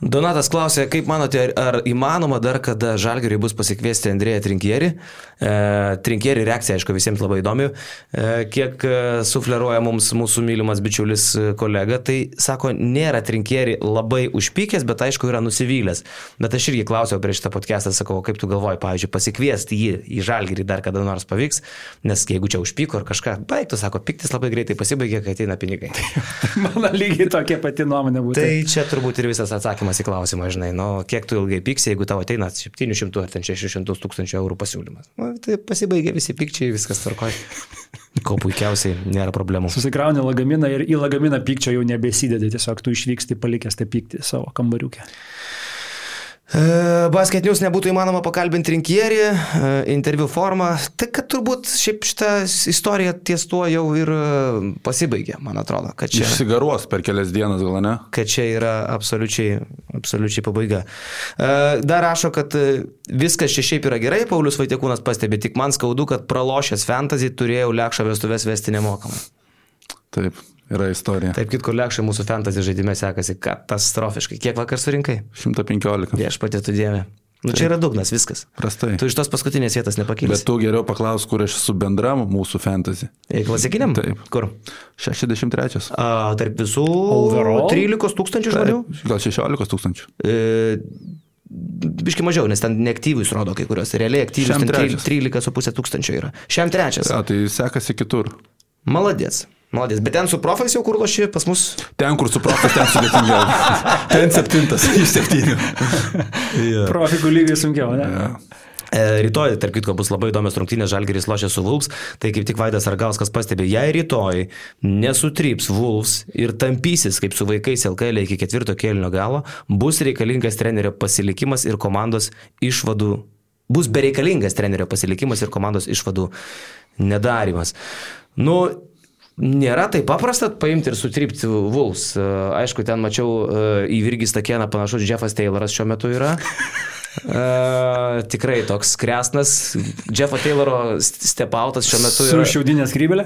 [SPEAKER 1] Donatas klausė, kaip manote, ar įmanoma dar, kada Žalgiriui bus pasikviesti Andrėją Trinkierį? E, Trinkierį reakcija, aišku, visiems labai įdomi. E, kiek e, sufleruoja mums mūsų mylimas bičiulis e, kolega, tai sako, nėra Trinkierį labai užpykęs, bet aišku, yra nusivylęs. Bet aš irgi klausiau prieš šitą podcastą, sakau, kaip tu galvoji, pavyzdžiui, pasikviesti jį į Žalgirį dar kada nors pavyks, nes jeigu čia užpyko ar kažką, baigtų, sako, piktis labai greitai pasibaigė, kai ateina pinigai.
[SPEAKER 2] mano lygiai tokia pati nuomonė būtų.
[SPEAKER 1] Tai čia turbūt ir visas atsakymas į klausimą, žinai, nu, kiek tu ilgai pyksi, jeigu tavo ateina 700 ar 600 tūkstančių eurų pasiūlymas. Nu, tai pasibaigia visi pykčiai, viskas tvarkoja. Ko puikiausiai nėra problemų.
[SPEAKER 2] Susikrauni lagaminą ir į lagaminą pykčio jau nebesidedi, tiesiog tu išvyksti palikęs tą pyktį savo kambariukę.
[SPEAKER 1] E, Basket News nebūtų įmanoma pakalbinti rinkierį, e, interviu formą. Tai kad turbūt šiaip šitą istoriją ties tuo jau ir e, pasibaigė, man atrodo.
[SPEAKER 3] Čia, Išsigaruos per kelias dienas, gal ne?
[SPEAKER 1] Kad čia yra absoliučiai, absoliučiai pabaiga. Dar rašo, kad viskas čia šiaip yra gerai, Paulius Vaitekūnas pastebi, tik man skaudu, kad pralošęs fantasy turėjau lėkšą vestuvės vesti nemokamai.
[SPEAKER 3] Taip, yra istorija.
[SPEAKER 1] Taip, kitko lėkščiai mūsų fantasy žaidime sekasi katastrofiškai. Kiek vakar surinkai?
[SPEAKER 3] 115.
[SPEAKER 1] Viešpatė tu dievė. Nu, čia yra dugnas, viskas.
[SPEAKER 3] Prastai.
[SPEAKER 1] Tu iš tos paskutinės vietos nepakilsi.
[SPEAKER 3] Bet tu geriau paklaus, kur aš esu bendram mūsų fantasy.
[SPEAKER 1] E, klasikiniam?
[SPEAKER 3] Taip.
[SPEAKER 1] Kur?
[SPEAKER 3] 63.
[SPEAKER 1] A, tarp visų Overall? 13 tūkstančių žmonių?
[SPEAKER 3] Taip, gal 16 tūkstančių. E,
[SPEAKER 1] Biški mažiau, nes ten neaktyvus rodo kai kurios. Realiai aktyvus 13,5 tūkstančio yra. Šiam trečias.
[SPEAKER 3] Ja, tai sekasi kitur.
[SPEAKER 1] Maladės. Malodės, bet ten su profais jau kur loši pas mus?
[SPEAKER 3] Ten, kur su profais, ten sudėtingiau. ten septintas iš septynių.
[SPEAKER 2] yeah. Profikų lygiai sunkiau, ne? Yeah.
[SPEAKER 1] Rytoj, tarp kitko, bus labai įdomios rungtynės Žalgeris lošia su Vulfs, tai kaip tik Vaidas Argauskas pastebė, jei rytoj nesutryps Vulfs ir tampysis kaip su vaikais LKL iki ketvirto kėlinio galo, bus reikalingas trenerio pasilikimas ir komandos išvadų, bus bereikalingas trenerio pasilikimas ir komandos išvadų nedarimas. Nu, Nėra taip paprasta paimti ir sutrypti Vulfs. Aišku, ten mačiau į Virgį Stakieną panašus Jeffas Tayloras šiuo metu yra. Uh, tikrai toks kresnas. Jeffo Tayloro stepautas šiuo metu.
[SPEAKER 2] Yra, su šiaudinė skrybelė?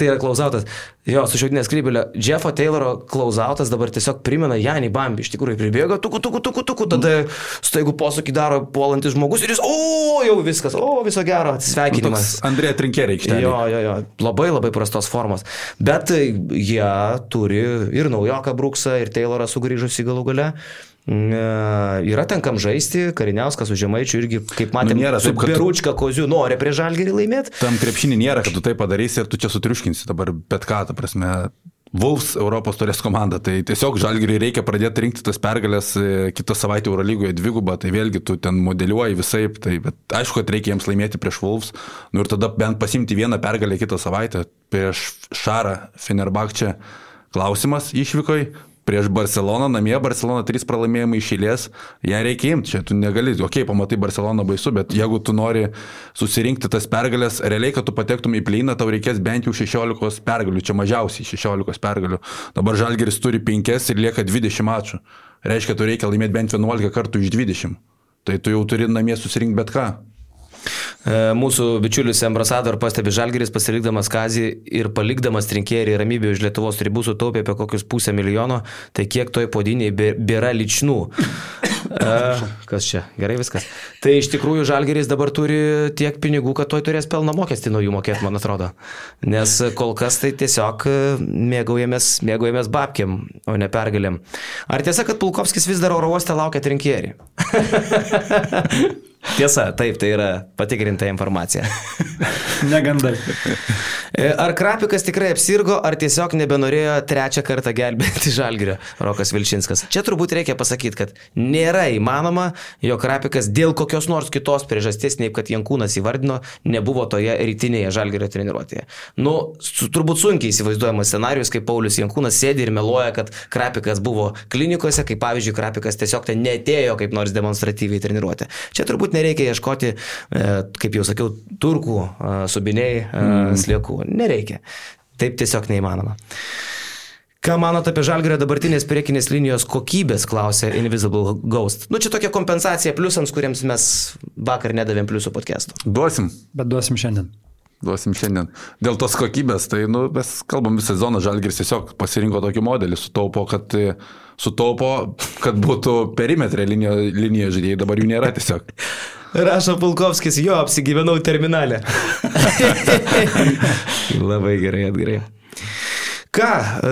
[SPEAKER 1] Tai yra klausautas. Jo, su šiaudinė skrybelė. Jeffo Tayloro klausautas dabar tiesiog primena Janį Bambi. Iš tikrųjų, pribėga, tuku, tuku, tuku, tuku, tada staigų posūkį daro puolantis žmogus ir jis, o, jau viskas, o, viso gero, atsisveikinimas.
[SPEAKER 3] Nu, Andrėja Trinkeriai aikštelė.
[SPEAKER 1] Jo, jo, jo, labai labai prastos formos. Bet jie turi ir naujoką Bruksą, ir Taylorą sugrįžusi galų gale. Yra ten kam žaisti, Kariniauskas už Žemaičių irgi, kaip matėme, nu, nėra taip, kad Beručka Kozių nori prie Žalgerį laimėti.
[SPEAKER 3] Tam krepšinį nėra, kad tu tai padarysi ir tu čia sutriuškinsi dabar bet ką, ta prasme. Vulfs Europos turės komanda, tai tiesiog Žalgiriui reikia pradėti rinkti tas pergalės e, kitą savaitę Eurolygoje dvigubą, tai vėlgi tu ten modeliuoji visai, tai aišku, kad reikia jiems laimėti prieš Vulfs, nu ir tada bent pasimti vieną pergalę kitą savaitę prieš Šarą Fenerbakčią. Klausimas išvykoj, prieš Barceloną, namie Barcelona 3 pralaimėjimai išėlės, ją reikia imti, čia tu negali, okei, okay, pamatai Barceloną baisu, bet jeigu tu nori susirinkti tas pergalės, realiai, kad tu patektum į plyną, tau reikės bent jau 16 pergalių, čia mažiausiai 16 pergalių. Dabar Žalgeris turi 5 ir lieka 20 mačų. Reiškia, tu reikia laimėti bent 11 kartų iš 20. Tai tu jau turi namie susirinkti bet ką.
[SPEAKER 1] E, mūsų bičiulis ambasador pastebi Žalgeris pasilikdamas Kazį ir palikdamas trinkėrį ramybę už Lietuvos ribų sutaupė apie kokius pusę milijono, tai kiek toj podiniai bėra ličnų. E, kas čia? Gerai viskas. Tai iš tikrųjų Žalgeris dabar turi tiek pinigų, kad toj turės pelno mokestį nuo jų mokėti, man atrodo. Nes kol kas tai tiesiog mėgaujamės, mėgaujamės babkiam, o ne pergalėm. Ar tiesa, kad Pulkovskis vis dar oro uoste laukia trinkėrį? Tiesa, taip, tai yra patikrinta informacija.
[SPEAKER 2] Negandai.
[SPEAKER 1] E, ar Krapikas tikrai apsirgo, ar tiesiog nebenorėjo trečią kartą gelbėti Žalgirio, Rokas Vilčinskas? Čia turbūt reikia pasakyti, kad nėra įmanoma, jog Krapikas dėl kokios nors kitos priežasties, nei kad Jankūnas įvardino, nebuvo toje rytinėje Žalgirio treniruotėje. Nu, su, turbūt sunkiai įsivaizduojamas scenarius, kai Paulius Jankūnas sėdi ir meluoja, kad Krapikas buvo klinikose, kai pavyzdžiui Krapikas tiesiog ten netėjo kaip nors demonstratyviai treniruotė. Čia turbūt turbūt nereikia ieškoti, e, kaip jau sakiau, turkų e, subiniai mm. sliekų. Nereikia. Taip tiesiog neįmanoma. Ką manot apie žalgerio dabartinės priekinės linijos kokybės, klausė Invisible Ghost. Nu, čia tokia kompensacija pliusams, kuriems mes vakar nedavėm pliusų podcast'o.
[SPEAKER 3] Duosim.
[SPEAKER 2] Bet duosim šiandien.
[SPEAKER 3] Duosim šiandien. Dėl tos kokybės, tai nu, mes kalbam visą sezoną, žalgeris tiesiog pasirinko tokį modelį, sutaupo, kad, sutaupo, kad būtų perimetrė linija, linija žaidėjai, dabar jų nėra tiesiog.
[SPEAKER 1] Rašo Pulkovskis, jo, apsigyvenau terminalę. Labai gerai, atgerai. Ką, e,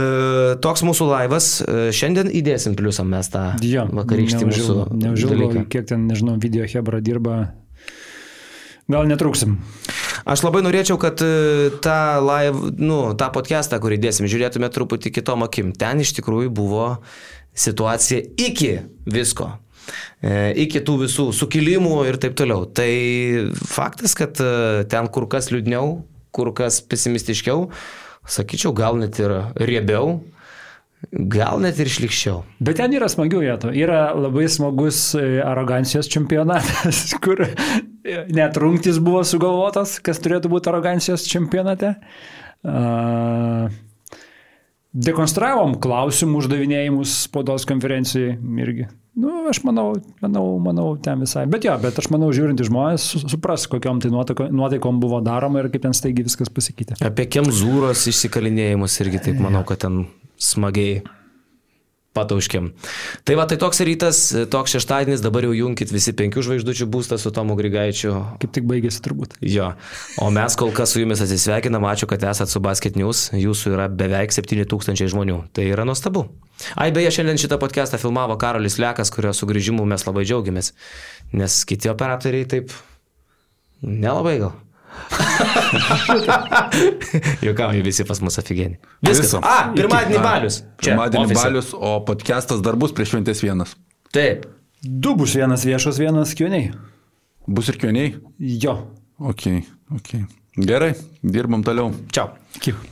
[SPEAKER 1] toks mūsų laivas, e, šiandien įdėsim pliusą mes tą
[SPEAKER 2] jo,
[SPEAKER 1] vakarykštį mūsų.
[SPEAKER 2] Neužilgo, kiek ten, nežinau, video Hebra dirba. Gal netruksim.
[SPEAKER 1] Aš labai norėčiau, kad e, tą, live, nu, tą podcastą, kurį dėsim, žiūrėtume truputį kitom akim. Ten iš tikrųjų buvo situacija iki visko. Iki tų visų sukilimų ir taip toliau. Tai faktas, kad ten kur kas liūdniau, kur kas pesimistiškiau, sakyčiau, gal net ir riebiau, gal net ir išlikščiau.
[SPEAKER 2] Bet ten yra smagių vietų. Yra labai smagus e, arogancijos čempionatas, kur net rungtis buvo sugalvotas, kas turėtų būti arogancijos čempionate. Uh, dekonstravom klausimų uždavinėjimus spaudos konferencijai irgi. Nu, aš manau, manau, manau, ten visai. Bet jo, bet aš manau, žiūrint į žmonės, supras, kokiam tai nuotaikom buvo daroma ir kaip ten staigiai viskas pasikeitė.
[SPEAKER 1] Apie kemzūros išsikalinėjimus irgi taip manau, kad ten smagiai patauškiam. Tai va, tai toks rytas, toks šeštadienis, dabar jau jungkit visi penkių žvaigždučių būstą su Tomu Grigaičiu.
[SPEAKER 2] Kaip tik baigėsi turbūt.
[SPEAKER 1] Jo. O mes kol kas su jumis atsisveikinam, ačiū, kad esate su Basket News, jūsų yra beveik 7000 žmonių. Tai yra nuostabu. Ai, beje, šiandien šitą podcastą filmavo Karolis Lekas, kurio sugrįžimu mes labai džiaugiamės, nes kiti operatoriai taip nelabai gal. Jokauju visi pas mus afigėni. Viskas.
[SPEAKER 3] Viso.
[SPEAKER 1] A, pirmadienį balius.
[SPEAKER 3] Čia. Pirmadienį balius, o podcastas dar bus prieš šventės vienas.
[SPEAKER 1] Taip.
[SPEAKER 2] Du bus vienas viešas, vienas kioniai.
[SPEAKER 3] Bus ir kioniai?
[SPEAKER 2] Jo.
[SPEAKER 3] Ok, ok. Gerai, dirbam toliau.
[SPEAKER 2] Kiek.